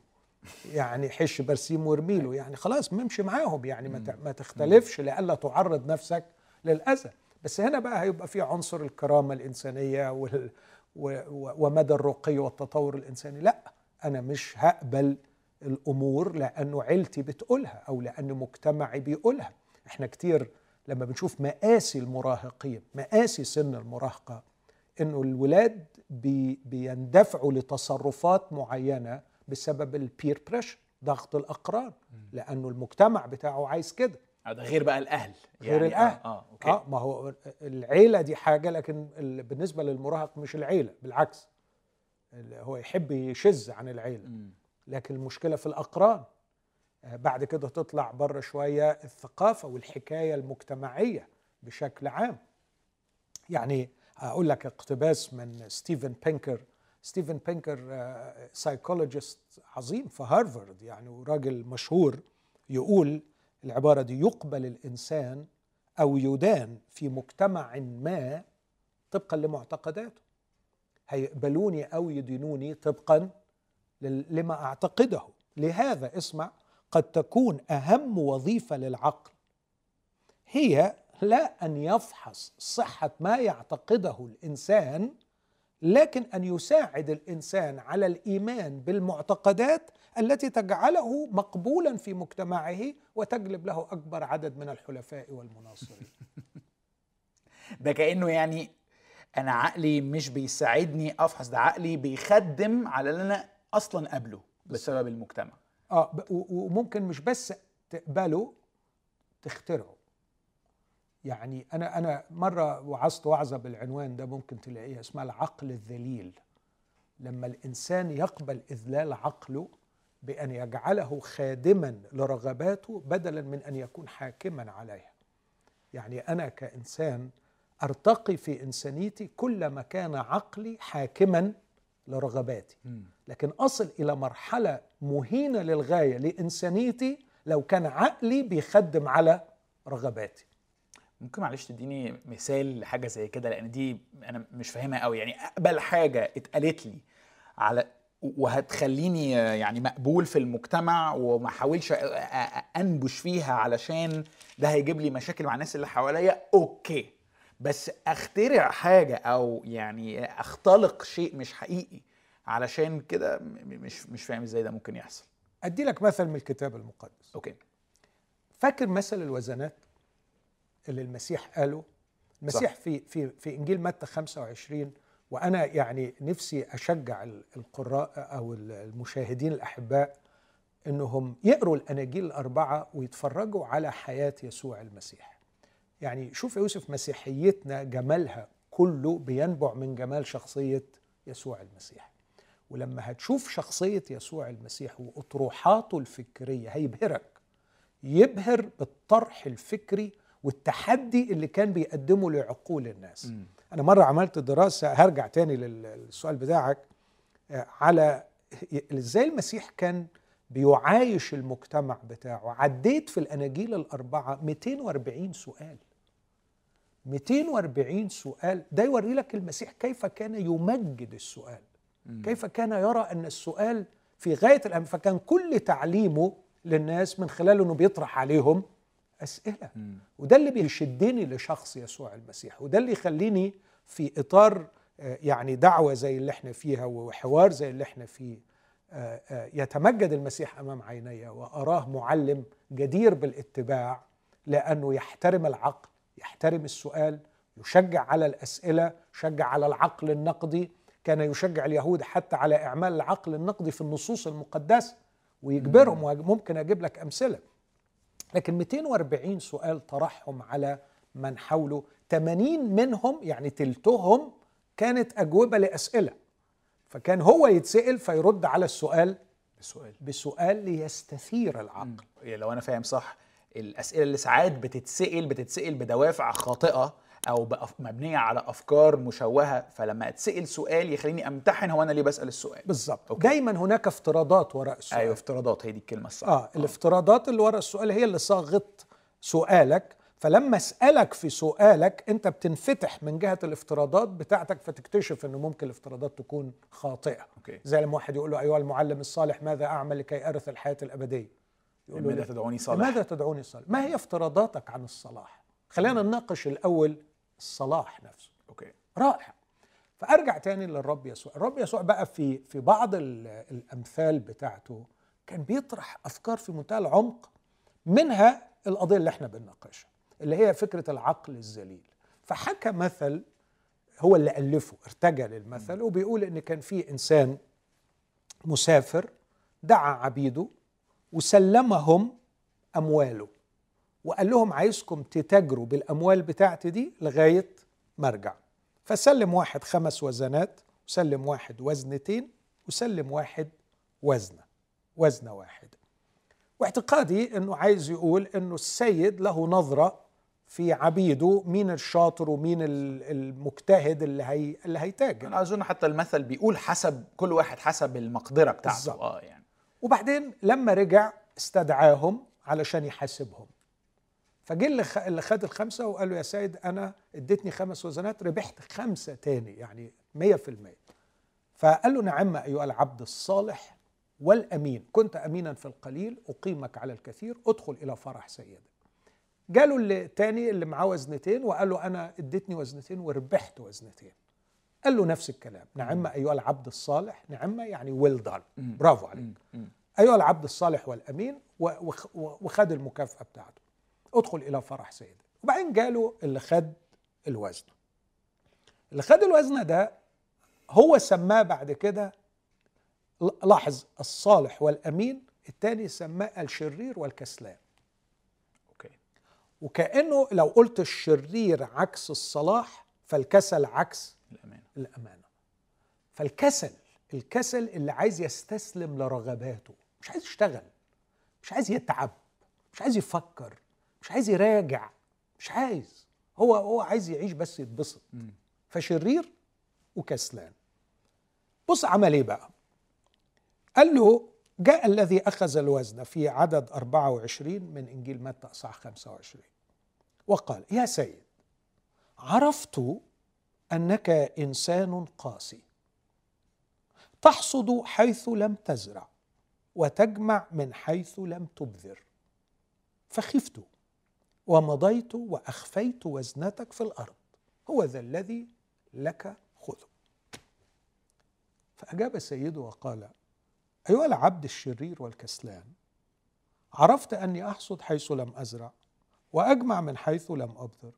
يعني حش برسيم وارميله يعني خلاص ممشي معاهم. يعني ما تختلفش لئلا تعرض نفسك للأذى. بس هنا بقى هيبقى في عنصر الكرامة الإنسانية وال ومدى الرقي والتطور الإنساني. لا أنا مش هقبل الأمور لأنه عيلتي بتقولها أو لأن مجتمعي بيقولها. إحنا كتير لما بنشوف مآسي المراهقين مآسي سن المراهقة إنه الولاد بي بيندفعوا لتصرفات معينة بسبب ال peer pressure ضغط الأقران لأنه المجتمع بتاعه عايز كده. هذا غير بقى الأهل غير يعني. الأهل. آه, آه, okay. آه ما هو العيلة دي حاجة لكن بالنسبة للمراهق مش العيلة بالعكس. هو يحب يشذ عن العيلة. لكن المشكلة في الأقران آه بعد كده تطلع بره شوية الثقافة والحكاية المجتمعية بشكل عام. يعني أقول لك اقتباس من ستيفن بينكر ستيفن بينكر psychologist عظيم في هارفارد يعني وراجل مشهور يقول العبارة دي يقبل الإنسان أو يدان في مجتمع ما طبقا لمعتقداته. هيقبلوني أو يدينوني طبقا لما أعتقده. لهذا اسمع قد تكون أهم وظيفة للعقل هي لا أن يفحص صحة ما يعتقده الإنسان لكن أن يساعد الإنسان على الإيمان بالمعتقدات التي تجعله مقبولا في مجتمعه وتجلب له أكبر عدد من الحلفاء والمناصرين. *laughs* ده كأنه يعني أنا عقلي مش بيساعدني أفحص ده عقلي بيخدم على اللي أنا أصلا قبله بسبب المجتمع. آه وممكن مش بس تقبله تخترعه. يعني أنا أنا مرة وعظت وعظة بالعنوان ده ممكن تلاقيها اسمها العقل الذليل. لما الإنسان يقبل إذلال عقله بأن يجعله خادما لرغباته بدلا من أن يكون حاكما عليها. يعني أنا كإنسان أرتقي في إنسانيتي كلما كان عقلي حاكما لرغباتي. لكن أصل إلى مرحلة مهينة للغاية لإنسانيتي لو كان عقلي بيخدم على رغباتي. ممكن معلش تديني مثال لحاجة زي كده؟ لأن دي أنا مش فاهمها قوي. يعني أقبل حاجة اتقالت لي على وهتخليني يعني مقبول في المجتمع وما احاولش أنبش فيها علشان ده هيجيب لي مشاكل مع الناس اللي حواليا. أوكي. بس أخترع حاجة أو يعني أختلق شيء مش حقيقي علشان كده مش مش فاهم إزاي ده ممكن يحصل. أدي لك مثل من الكتاب المقدس. أوكي. فاكر مثل الوزنات؟ اللي المسيح قاله المسيح صح. في في في إنجيل متى 25 وأنا يعني نفسي أشجع القراء أو المشاهدين الأحباء إنهم يقروا الأناجيل الأربعة ويتفرجوا على حياة يسوع المسيح. يعني شوف يوسف مسيحيتنا جمالها كله بينبع من جمال شخصية يسوع المسيح. ولما هتشوف شخصية يسوع المسيح وأطروحاته الفكرية هيبهرك. يبهر بالطرح الفكري والتحدي اللي كان بيقدمه لعقول الناس. م. أنا مرة عملت دراسة هرجع تاني للسؤال بتاعك آه، على إزاي المسيح كان بيعايش المجتمع بتاعه. عديت في الأناجيل الأربعة 240 سؤال. 240 سؤال. ده يوري لك المسيح كيف كان يمجد السؤال. كيف كان يرى أن السؤال في غاية الأهم فكان كل تعليمه للناس من خلال إنه بيطرح عليهم. أسئلة. وده اللي بيشدني لشخص يسوع المسيح وده اللي يخليني في إطار آه، يعني دعوة زي اللي إحنا فيها وحوار زي اللي إحنا فيه آه، آه، يتمجد المسيح أمام عيني وأراه معلم جدير بالاتباع لأنه يحترم العقل يحترم السؤال يشجع على الأسئلة يشجع على العقل النقدي. كان يشجع اليهود حتى على إعمال العقل النقدي في النصوص المقدسة ويجبرهم وممكن أجيب لك أمثلة. لكن 240 سؤال طرحهم على من حوله. 80 منهم يعني تلتهم كانت أجوبة لأسئلة. فكان هو يتسأل فيرد على السؤال بسؤال. بسؤال ليستثير العقل. يعني لو أنا فاهم صح الأسئلة اللي ساعات بتتسأل بتتسأل بدوافع خاطئة أو مبنية على أفكار مشوهة فلما أتسأل سؤال يخليني أمتحن هو أنا ليه بسأل السؤال. بالظبط دايما هناك افتراضات وراء السؤال. أيوه افتراضات. هي دي الكلمة الصح. آه الافتراضات اللي وراء السؤال هي اللي صاغت سؤالك. فلما أسألك في سؤالك أنت بتنفتح من جهة الافتراضات بتاعتك فتكتشف إنه ممكن الافتراضات تكون خاطئة. أوكي. زي لما واحد يقول له ايها المعلم الصالح ماذا أعمل لكي أرث الحياة الأبدية؟ يقول له ماذا تدعوني صالح؟ ماذا تدعوني صالح؟ ما هي افتراضاتك عن الصلاح؟ خلينا نناقش الأول الصلاح نفسه. أوكي. رائع. فأرجع تاني للرب يسوع. الرب يسوع بقى في في بعض الأمثال بتاعته كان بيطرح أفكار في منتهى العمق منها القضية اللي إحنا بنناقشها اللي هي فكرة العقل الذليل. فحكى مثل هو اللي ألفه ارتجى للمثل وبيقول إن كان في إنسان مسافر دعا عبيده وسلمهم أمواله. وقال لهم عايزكم تتاجروا بالأموال بتاعتي دي لغاية ما أرجع. فسلم واحد خمس وزنات وسلم واحد وزنتين وسلم واحد وزنة وزنة واحدة. واعتقادي إنه عايز يقول إنه السيد له نظرة في عبيده مين الشاطر ومين المجتهد اللي هي اللي هيتاجر. أنا أظن حتى المثل بيقول حسب كل واحد حسب المقدرة بتاعته. آه يعني. وبعدين لما رجع استدعاهم علشان يحاسبهم. فجه اللي خد الخمسة وقال له يا سيد أنا اديتني خمس وزنات ربحت خمسة تاني يعني 100% فقال له نعم أيها العبد الصالح والأمين كنت أمينا في القليل أقيمك على الكثير ادخل إلى فرح سيدك. جاله التاني اللي معاه وزنتين وقال له أنا اديتني وزنتين وربحت وزنتين. قال له نفس الكلام نعم أيها العبد الصالح نعم يعني ويل دان برافو عليك. أيها العبد الصالح والأمين وخد المكافأة بتاعته. ادخل إلى فرح سيدك وبعدين جاله اللي خد الوزن. اللي خد الوزن ده هو سماه بعد كده لاحظ الصالح والأمين الثاني سماه الشرير والكسلان. أوكي. وكأنه لو قلت الشرير عكس الصلاح فالكسل عكس الأمانة. الأمانة. فالكسل الكسل اللي عايز يستسلم لرغباته مش عايز يشتغل مش عايز يتعب مش عايز يفكر. مش عايز يراجع مش عايز. هو هو عايز يعيش بس يتبسط. فشرير وكسلان. بص عمل إيه بقى؟ قال له جاء الذي أخذ الوزن في عدد 24 من إنجيل متى أصح 25 وقال يا سيد عرفت أنك إنسان قاسي. تحصد حيث لم تزرع وتجمع من حيث لم تبذر. فخفت. ومضيت وأخفيت وزنتك في الأرض. هو ذا الذي لك خذه. فأجاب سيده وقال أيها العبد الشرير والكسلان عرفت أني أحصد حيث لم أزرع وأجمع من حيث لم أبذر.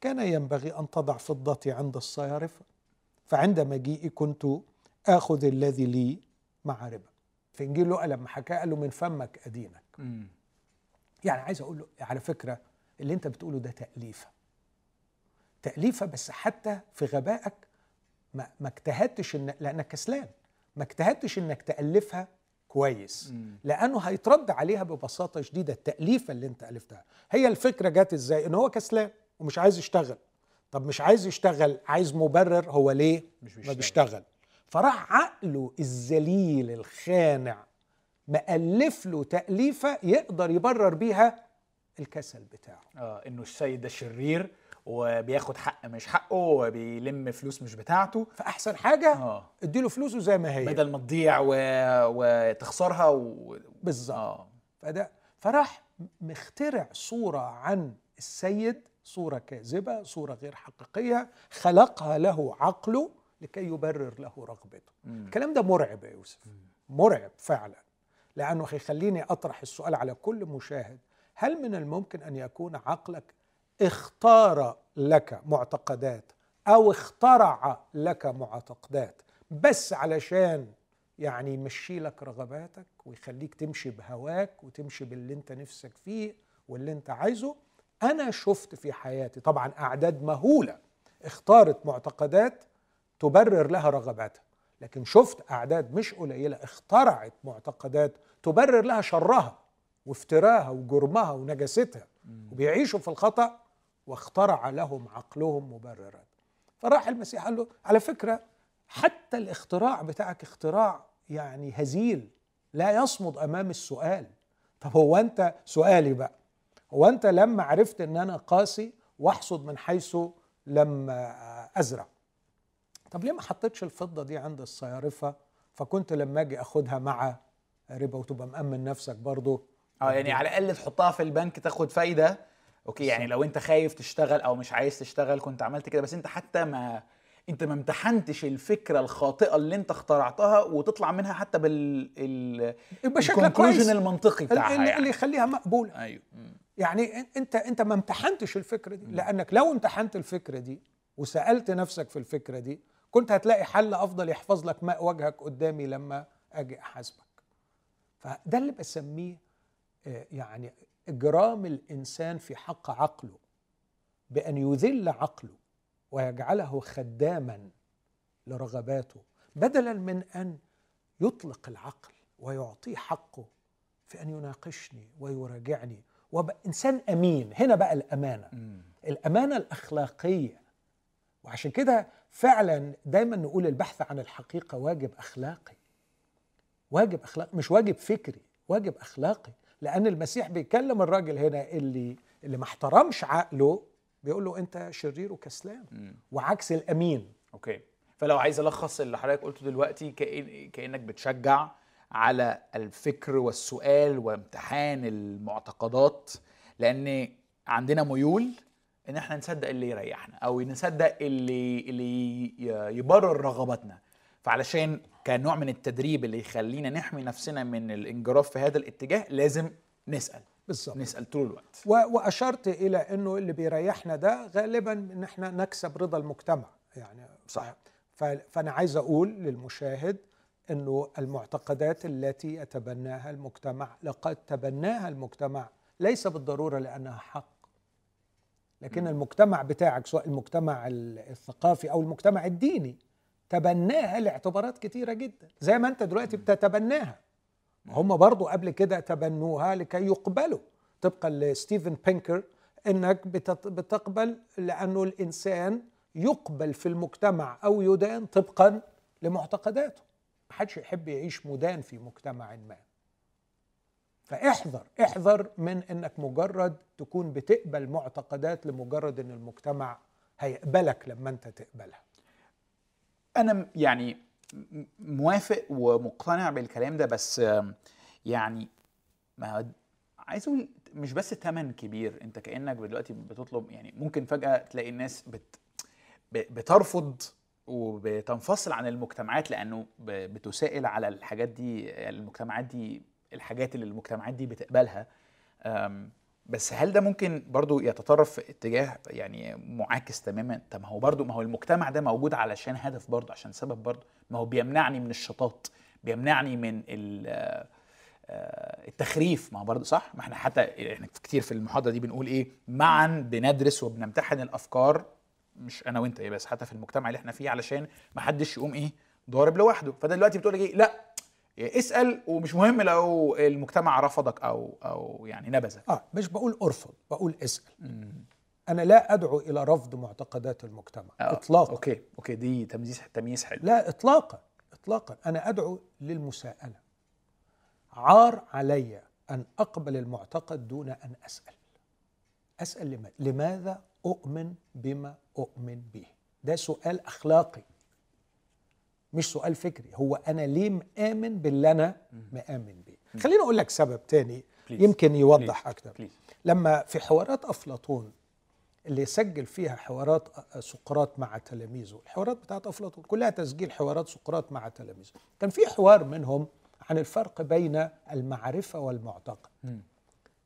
كان ينبغي أن تضع فضتي عند الصيارفه فعند مجيئي كنت آخذ الذي لي مع ربا في انجيل لوقا لما حكى قال له من فمك أدينك. يعني عايز أقول له على فكرة اللي انت بتقوله ده تأليفة. تأليفة بس حتى في غبائك ما, ما اجتهدتش إن لأنك كسلان. ما اجتهدتش إنك تألفها كويس. لأنه هيترد عليها ببساطة شديدة التأليفة اللي انت ألفتها. هي الفكرة جت إزاي؟ إن هو كسلان ومش عايز يشتغل. طب مش عايز يشتغل عايز مبرر هو ليه؟ مش بيشتغل. ما بيشتغل. فراح عقله الذليل الخانع مألف له تأليفة يقدر يبرر بيها الكسل بتاعه. آه إنه السيد ده شرير وبياخد حق مش حقه وبيلم فلوس مش بتاعته. فأحسن حاجة آه. اديله فلوسه زي ما هي. بدل ما تضيع و... وتخسرها و... بالظبط. آه. فده فراح مخترع صورة عن السيد صورة كاذبة صورة غير حقيقية خلقها له عقله لكي يبرر له رغبته. مم. الكلام ده مرعب يا يوسف. مرعب فعلا. لأنه هيخليني أطرح السؤال على كل مشاهد. هل من الممكن أن يكون عقلك اختار لك معتقدات أو اخترع لك معتقدات بس علشان يعني يمشي لك رغباتك ويخليك تمشي بهواك وتمشي باللي أنت نفسك فيه واللي أنت عايزه؟ أنا شفت في حياتي طبعا أعداد مهولة اختارت معتقدات تبرر لها رغباتها لكن شفت أعداد مش قليلة اخترعت معتقدات تبرر لها شرها. وافتراها وجرمها ونجاستها وبيعيشوا في الخطأ واخترع لهم عقلهم مبررات فراح المسيح قال له على فكرة حتى الاختراع بتاعك اختراع يعني هزيل لا يصمد أمام السؤال. طب هو أنت سؤالي بقى؟ هو أنت لما عرفت إن أنا قاسي واحصد من حيث لم أزرع. طب ليه ما حطيتش الفضة دي عند الصيارفة؟ فكنت لما أجي أخدها مع ربا وتبقى مأمن نفسك برضه آه يعني على الأقل تحطها في البنك تاخد فايدة. أوكي يعني لو أنت خايف تشتغل أو مش عايز تشتغل كنت عملت كده. بس أنت حتى ما أنت ما امتحنتش الفكرة الخاطئة اللي أنت اخترعتها وتطلع منها حتى بال ال كويس الconclusion المنطقي بتاعها اللي, يعني. اللي يخليها مقبوله أيوه. يعني أنت أنت ما امتحنتش الفكرة دي. لأنك لو امتحنت الفكرة دي وسألت نفسك في الفكرة دي كنت هتلاقي حل أفضل يحفظ لك ماء وجهك قدامي لما أجي أحاسبك. فده اللي بسميه يعني إجرام الإنسان في حق عقله بأن يذل عقله ويجعله خداما لرغباته بدلا من أن يطلق العقل ويعطيه حقه في أن يناقشني ويراجعني. وابقى إنسان أمين. هنا بقى الأمانة. الأمانة الأخلاقية. وعشان كده فعلا دايما نقول البحث عن الحقيقة واجب أخلاقي. واجب أخلاقي مش واجب فكري واجب أخلاقي. لأن المسيح بيكلم الراجل هنا اللي اللي ما احترمش عقله بيقول له أنت شرير وكسلان. وعكس الأمين. okay. فلو عايز ألخص اللي حضرتك قلته دلوقتي كأن كأنك بتشجع على الفكر والسؤال وامتحان المعتقدات لأن عندنا ميول إن إحنا نصدق اللي يريحنا أو نصدق اللي اللي يبرر رغباتنا. فعلشان كنوع من التدريب اللي يخلينا نحمي نفسنا من الانجراف في هذا الاتجاه لازم نسأل. بالظبط. نسأل طول الوقت. و- وأشرت إلى إنه اللي بيريحنا ده غالبا ان إحنا نكسب رضا المجتمع. يعني صح. ف- فأنا عايز أقول للمشاهد إنه المعتقدات التي يتبناها المجتمع لقد تبناها المجتمع ليس بالضرورة لأنها حق. لكن المجتمع بتاعك سواء المجتمع ال- الثقافي أو المجتمع الديني تبناها لاعتبارات كتيرة جدا. زي ما أنت دلوقتي بتتبناها. هم برضو قبل كده تبنوها لكي يقبلوا. طبقا لستيفن بينكر إنك بتقبل لأنه الإنسان يقبل في المجتمع أو يدان طبقا لمعتقداته. محدش يحب يعيش مدان في مجتمع ما. فاحذر احذر من إنك مجرد تكون بتقبل معتقدات لمجرد إن المجتمع هيقبلك لما أنت تقبلها. أنا يعني موافق ومقتنع بالكلام ده بس يعني ما عايز أقول مش بس تمن كبير أنت كأنك دلوقتي بتطلب يعني ممكن فجأة تلاقي الناس بت بترفض وبتنفصل عن المجتمعات لأنه بتسائل على الحاجات دي المجتمعات دي الحاجات اللي المجتمعات دي بتقبلها. بس هل ده ممكن برضو يتطرف في اتجاه يعني معاكس تماما؟ طب ما هو برضو ما هو المجتمع ده موجود علشان هدف برضو عشان سبب برضو. ما هو بيمنعني من الشطات بيمنعني من آه، آه، التخريف. ما هو برضو صح؟ ما إحنا حتى إحنا كتير في المحاضرة دي بنقول إيه؟ معا بندرس وبنمتحن الأفكار مش أنا وأنت إيه بس حتى في المجتمع اللي إحنا فيه علشان ما حدش يقوم إيه؟ ضارب لوحده. فده دلوقتي بتقول إيه؟ لا اسأل ومش مهم لو المجتمع رفضك أو أو يعني نبذك. آه مش بقول أرفض بقول اسأل. أنا لا أدعو إلى رفض معتقدات المجتمع آه، اطلاقا. okay okay دي تمييز تمييز حلو. لا اطلاقا اطلاقا. أنا أدعو للمساءلة. عار علي أن أقبل المعتقد دون أن أسأل. أسأل لما- لماذا أؤمن بما أؤمن به؟ ده سؤال أخلاقي. مش سؤال فكري. هو أنا ليه مآمن باللي أنا مآمن بيه؟ خليني أقول لك سبب تاني Please. يمكن يوضح Please. أكتر. Please. لما في حوارات أفلاطون اللي سجل فيها حوارات سقراط مع تلاميذه الحوارات بتاعت أفلاطون كلها تسجيل حوارات سقراط مع تلاميذه. كان في حوار منهم عن الفرق بين المعرفة والمعتقد.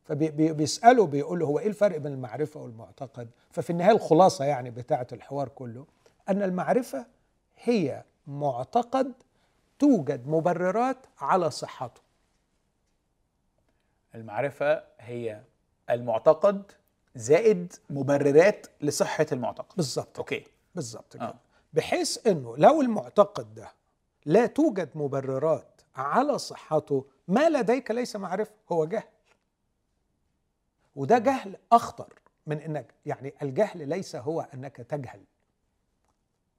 فبيسالوا بيقولوا هو إيه الفرق بين المعرفة والمعتقد؟ ففي النهاية الخلاصة يعني بتاعة الحوار كله أن المعرفة هي معتقد توجد مبررات على صحته. المعرفة هي المعتقد زائد مبررات لصحة المعتقد. بالظبط أوكي. بالظبط كده. آه. بحيث إنه لو المعتقد ده لا توجد مبررات على صحته ما لديك ليس معرفة هو جهل. وده جهل أخطر من إنك يعني الجهل ليس هو أنك تجهل.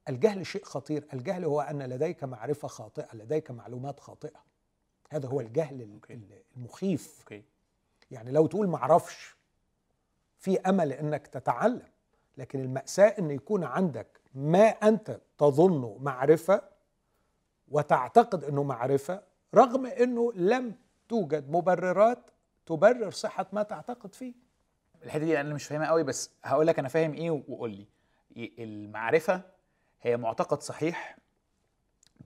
الجهل شيء خطير. الجهل هو أن لديك معرفة خاطئة لديك معلومات خاطئة. هذا هو الجهل ال- المخيف. يعني لو تقول معرفش في أمل إنك تتعلم لكن المأساة إن يكون عندك ما أنت تظنه معرفة وتعتقد إنه معرفة رغم إنه لم توجد مبررات تبرر صحة ما تعتقد فيه. الحتة دي أنا مش فاهمها قوي بس هقول لك أنا فاهم إيه وقول لي. المعرفة هي معتقد صحيح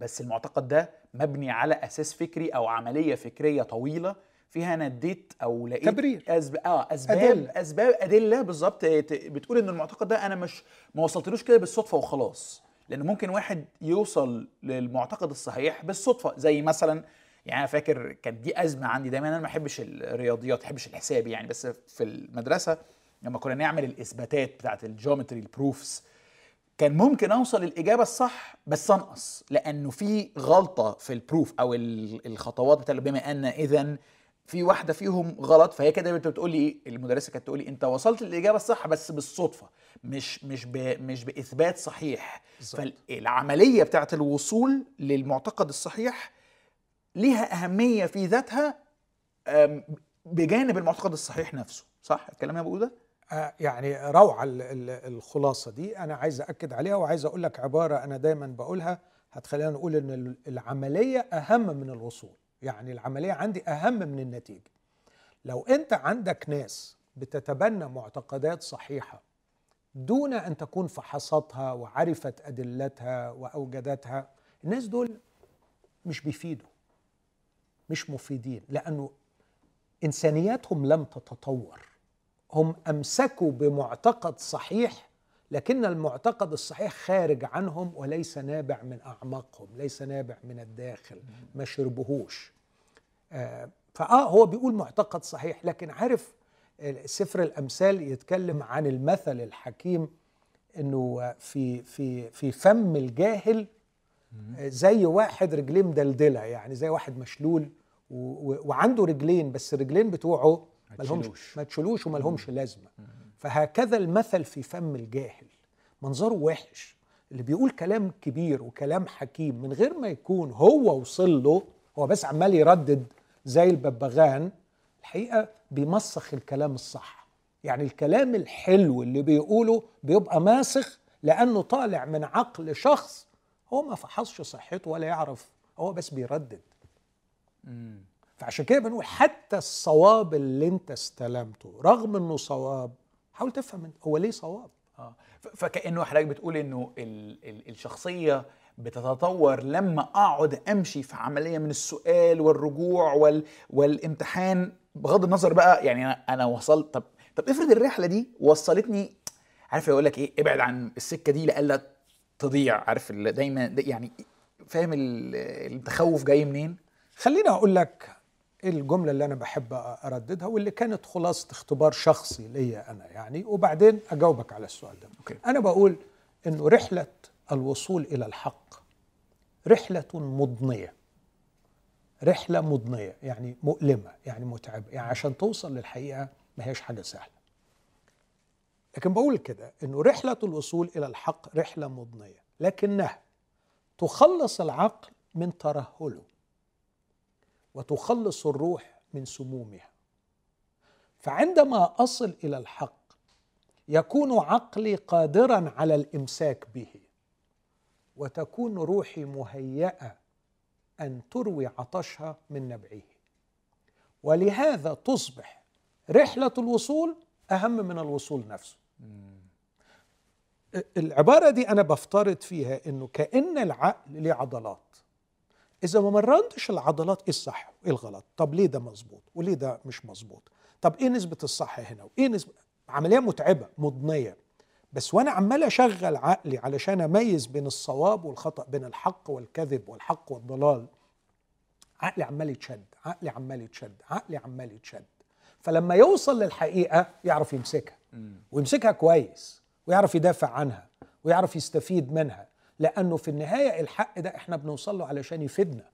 بس المعتقد ده مبني على أساس فكري أو عملية فكرية طويلة فيها أنا اديت أو لقيت تبرير. أسب... آه أسباب. أدلة. أسباب أدلة بالظبط بتقول إن المعتقد ده أنا مش ما وصلتلوش كده بالصدفة وخلاص لأن ممكن واحد يوصل للمعتقد الصحيح بالصدفة زي مثلا يعني أنا فاكر كانت دي أزمة عندي دايما أنا ما بحبش الرياضيات ما بحبش الحساب يعني بس في المدرسة لما كنا نعمل الإثباتات بتاعت الجيومتري البروفس كان ممكن أوصل الإجابة الصح بس انقص لأنه في غلطة في البروف أو ال- الخطوات بتاع بما إن إذا في واحدة فيهم غلط فهي كده بتقول لي المدرسة كانت تقول لي أنت وصلت للإجابة الصح بس بالصدفة مش مش ب مش بإثبات صحيح بالظبط. فالعملية بتاعت الوصول للمعتقد الصحيح ليها أهمية في ذاتها بجانب المعتقد الصحيح نفسه صح الكلام اللي أنا بقوله ده يعني روعة ال- ال- الخلاصة دي أنا عايز أكد عليها وعايز أقول لك عبارة أنا دايما بقولها هتخلينا نقول إن ال- العملية أهم من الوصول. يعني العملية عندي أهم من النتيجة. لو أنت عندك ناس بتتبنى معتقدات صحيحة دون أن تكون فحصتها وعرفت أدلتها وأوجدتها الناس دول مش بيفيدوا مش مفيدين لأنه إنسانياتهم لم تتطور. هم أمسكوا بمعتقد صحيح لكن المعتقد الصحيح خارج عنهم وليس نابع من أعماقهم ليس نابع من الداخل ما شربهوش. آه، فآه هو بيقول معتقد صحيح لكن عارف سفر الأمثال يتكلم عن المثل الحكيم إنه في في في فم الجاهل آه، زي واحد رجليه مدلدله يعني زي واحد مشلول وعنده رجلين بس الرجلين بتوعه ما تشيلوش. ما تشيلوش وما لهمش لازمة. فهكذا المثل في فم الجاهل. منظره وحش. اللي بيقول كلام كبير وكلام حكيم من غير ما يكون هو وصل له هو بس عمال يردد زي الببغان الحقيقة بيمسخ الكلام الصح. يعني الكلام الحلو اللي بيقوله بيبقى ماسخ لأنه طالع من عقل شخص هو ما فحصش صحته ولا يعرف هو بس بيردد. فعشان كده بنقول حتى الصواب اللي انت استلمته رغم انه صواب حاول تفهم هو ليه صواب آه ف- فكانه حضرتك بتقول إنه ال ال الشخصية بتتطور لما أقعد أمشي في عملية من السؤال والرجوع وال والامتحان بغض النظر بقى يعني أنا أنا وصلت طب طب افرض الرحلة دي وصلتني عارف يقول لك إيه ابعد عن السكة دي لألا تضيع عارف دايما يعني فاهم ال- التخوف جاي منين؟ خليني أقول لك الجملة اللي أنا بحب أرددها واللي كانت خلاصة اختبار شخصي ليا أنا يعني وبعدين أجاوبك على السؤال ده. أوكي. أنا بقول إنه رحلة الوصول إلى الحق رحلة مضنية. رحلة مضنية يعني مؤلمة يعني متعبة يعني عشان توصل للحقيقة ما هيش حاجة سهلة. لكن بقول كده إنه رحلة الوصول إلى الحق رحلة مضنية لكنها تخلص العقل من ترهله. وتخلص الروح من سمومها. فعندما أصل إلى الحق يكون عقلي قادرا على الإمساك به وتكون روحي مهيئة أن تروي عطشها من نبعه. ولهذا تصبح رحلة الوصول أهم من الوصول نفسه. العبارة دي أنا بفترض فيها إنه كأن العقل ليه عضلات. إذا ما مرنتش العضلات إيه الصح وإيه الغلط؟ طب ليه ده مظبوط وليه ده مش مظبوط؟ طب إيه نسبة الصح هنا وإيه نسبة عملية متعبة مضنية. بس وأنا عمال أشغل عقلي علشان أميز بين الصواب والخطأ بين الحق والكذب والحق والضلال. عقلي عمال يتشد عقلي عمال يتشد عقلي عمال يتشد. فلما يوصل للحقيقة يعرف يمسكها. ويمسكها كويس ويعرف يدافع عنها ويعرف يستفيد منها. لأنه في النهاية الحق ده إحنا بنوصل له علشان يفيدنا.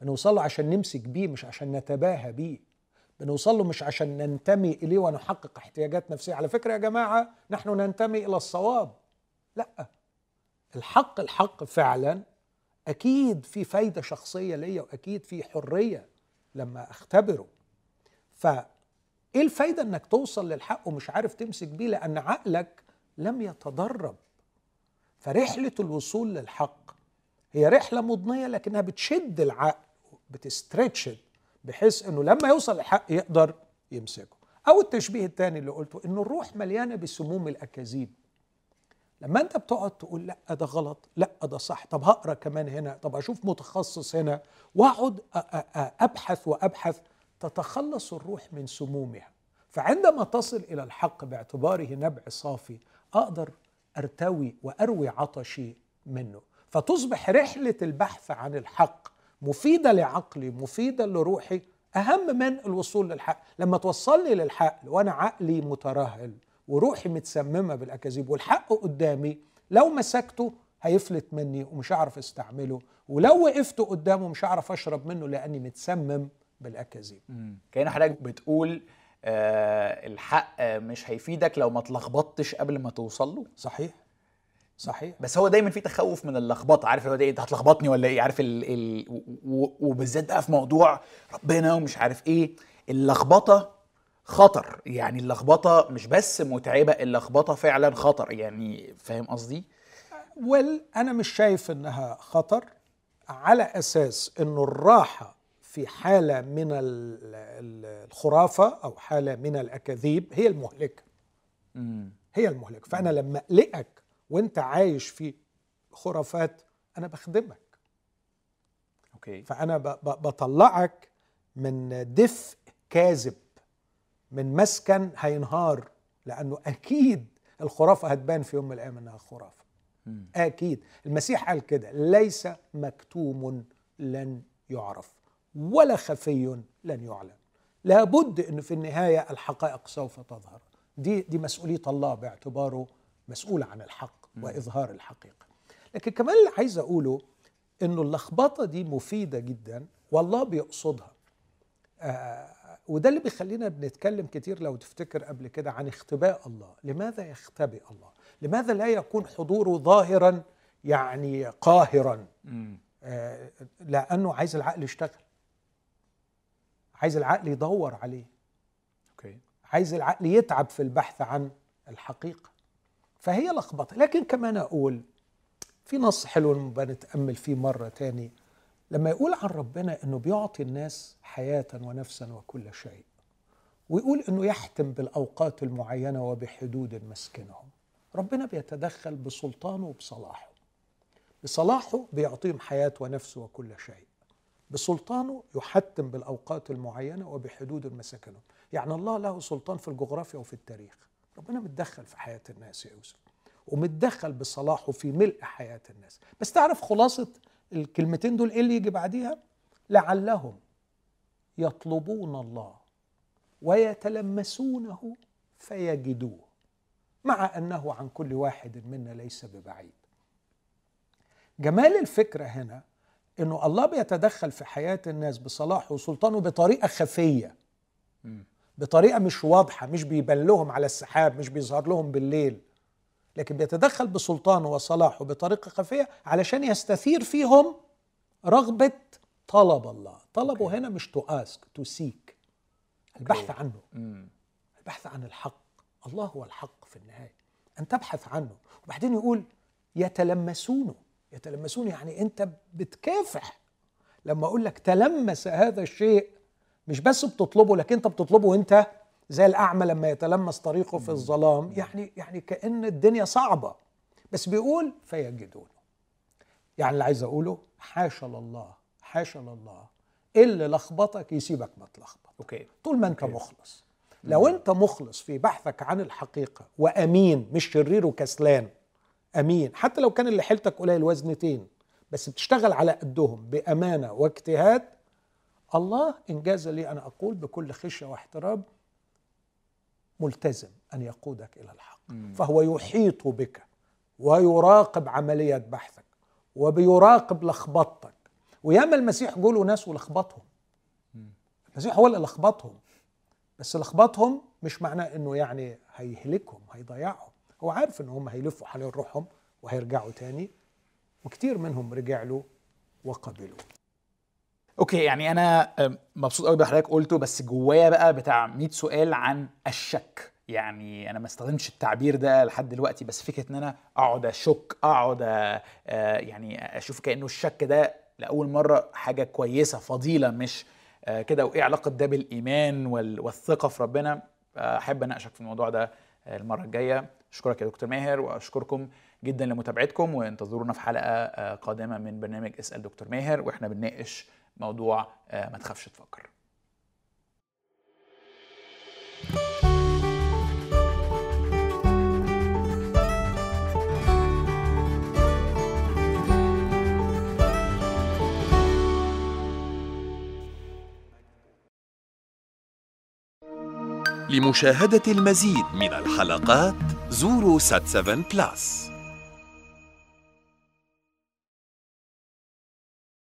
بنوصل له عشان نمسك بيه مش عشان نتباهى بيه. بنوصل له مش عشان ننتمي إليه ونحقق احتياجات نفسية. على فكرة يا جماعة نحن ننتمي إلى الصواب. لأ. الحق الحق فعلا أكيد في فايدة شخصية ليا وأكيد في حرية لما أختبره. ف إيه الفايدة إنك توصل للحق ومش عارف تمسك بيه؟ لأن عقلك لم يتدرب. فرحلة الوصول للحق هي رحلة مضنية لكنها بتشد العقل بتستريتشد بحيث إنه لما يوصل للحق يقدر يمسكه. أو التشبيه الثاني اللي قلته إنه الروح مليانة بسموم الأكاذيب. لما أنت بتقعد تقول لا ده غلط لا ده صح طب هقرأ كمان هنا طب أشوف متخصص هنا وأقعد أبحث وأبحث تتخلص الروح من سمومها. فعندما تصل إلى الحق باعتباره نبع صافي أقدر أرتوي وأروي عطشي منه. فتصبح رحلة البحث عن الحق مفيدة لعقلي مفيدة لروحي أهم من الوصول للحق. لما توصلني للحق وأنا عقلي مترهل وروحي متسممة بالأكاذيب والحق قدامي لو مسكته هيفلت مني ومش هعرف أستعمله. ولو وقفت قدامه مش هعرف أشرب منه لأني متسمم بالأكاذيب. كأن حضرتك بتقول الحق مش هيفيدك لو ما اتلخبطتش قبل ما توصل له. صحيح. صحيح. بس هو دايما في تخوف من اللخبطة. عارف هو ده انت هتلخبطني ولا إيه؟ عارف ال ال وبالذات بقى في موضوع ربنا ومش عارف إيه. اللخبطة خطر. يعني اللخبطة مش بس متعبة اللخبطة فعلا خطر. يعني فاهم قصدي؟ ويل أنا مش شايف إنها خطر على أساس إنه الراحة في حالة من الخرافة أو حالة من الأكاذيب هي المهلكة. هي المهلكة. فأنا لما أقلقك وأنت عايش في خرافات أنا بخدمك. أوكي. فأنا بطلعك من دفء كاذب من مسكن هينهار لأنه أكيد الخرافة هتبان في يوم من الأيام إنها خرافة. أكيد. المسيح قال كده ليس مكتوم لن يعرف. ولا خفي لن يعلن. لابد انه في النهاية الحقائق سوف تظهر. دي دي مسؤولية الله باعتباره مسؤول عن الحق وإظهار الحقيقة. لكن كمان اللي عايز أقوله إنه اللخبطة دي مفيدة جدا والله بيقصدها. آه وده اللي بيخلينا بنتكلم كتير لو تفتكر قبل كده عن اختباء الله. لماذا يختبئ الله؟ لماذا لا يكون حضوره ظاهرا يعني قاهرا؟ آه لأنه عايز العقل يشتغل. عايز العقل يدور عليه. أوكي. عايز العقل يتعب في البحث عن الحقيقة. فهي لخبطة. لكن كمان أقول في نص حلو بنتامل فيه مرة تاني. لما يقول عن ربنا إنه بيعطي الناس حياة ونفسا وكل شيء ويقول إنه يحتم بالأوقات المعينة وبحدود مسكنهم ربنا بيتدخل بسلطانه وبصلاحه. بصلاحه بيعطيهم حياة ونفس وكل شيء. بسلطانه يحتم بالأوقات المعينة وبحدود مساكنهم يعني الله له سلطان في الجغرافيا وفي التاريخ. ربنا متدخل في حياة الناس يا يوسف ومتدخل بصلاحه في ملء حياة الناس. بس تعرف خلاصة الكلمتين دول إيه اللي يجي بعديها؟ لعلهم يطلبون الله ويتلمسونه فيجدوه مع أنه عن كل واحد منا ليس ببعيد. جمال الفكرة هنا إنه الله بيتدخل في حياة الناس بصلاحه وسلطانه بطريقة خفية. بطريقة مش واضحة مش بيبان لهم على السحاب مش بيظهر لهم بالليل. لكن بيتدخل بسلطانه وصلاحه بطريقة خفية علشان يستثير فيهم رغبة طلب الله. طلبه هنا مش to ask to seek البحث عنه. البحث عن الحق. الله هو الحق في النهاية. أن تبحث عنه. وبعدين يقول يتلمسونه. يتلمسون. يعني انت بتكافح لما أقول لك تلمس هذا الشيء مش بس بتطلبه لكن انت بتطلبه وانت زي الأعمى لما يتلمس طريقه في الظلام. يعني يعني كأن الدنيا صعبة بس بيقول فيجدونه. يعني اللي عايز أقوله حاشا لله حاشا لله. اللي لخبطك يسيبك ما تلخبط. okay. طول ما انت okay. مخلص. لو انت مخلص في بحثك عن الحقيقة وأمين مش شرير وكسلان أمين. حتى لو كان اللي حيلتك قليل وزنتين بس بتشتغل على قدهم بأمانة واجتهاد الله إن جاز لي أنا أقول بكل خشية واحترام ملتزم أن يقودك إلى الحق. فهو يحيط بك ويراقب عمليه بحثك وبيراقب لخبطتك. وياما المسيح جوله ناس ولخبطهم. المسيح هو اللي لخبطهم. بس لخبطهم مش معناه إنه يعني هيهلكهم هيضيعهم. هو عارف إن هم هيلفوا حوالين روحهم وهيرجعوا تاني وكتير منهم رجع له وقبلوه. أوكي يعني أنا مبسوط قوي بحضرتك قلته بس جوايا بقى بتاع 100 سؤال عن الشك. يعني أنا ما استخدمتش التعبير ده لحد دلوقتي بس فكرة إن أنا أقعد أشك أقعد آه، يعني أشوف كأنه الشك ده لأول مرة حاجة كويسة فضيلة مش آه، كده. وإيه علاقة ده بالإيمان وال- والثقة في ربنا؟ آه، أحب اناقشك في الموضوع ده المرة الجاية. أشكرك يا دكتور ماهر وأشكركم جدا لمتابعتكم وانتظرونا في حلقة آه، قادمة من برنامج اسأل دكتور ماهر وإحنا بنناقش موضوع آه، ما تخافش تفكر. لمشاهدة المزيد من الحلقات زوروا سات 7 بلاس.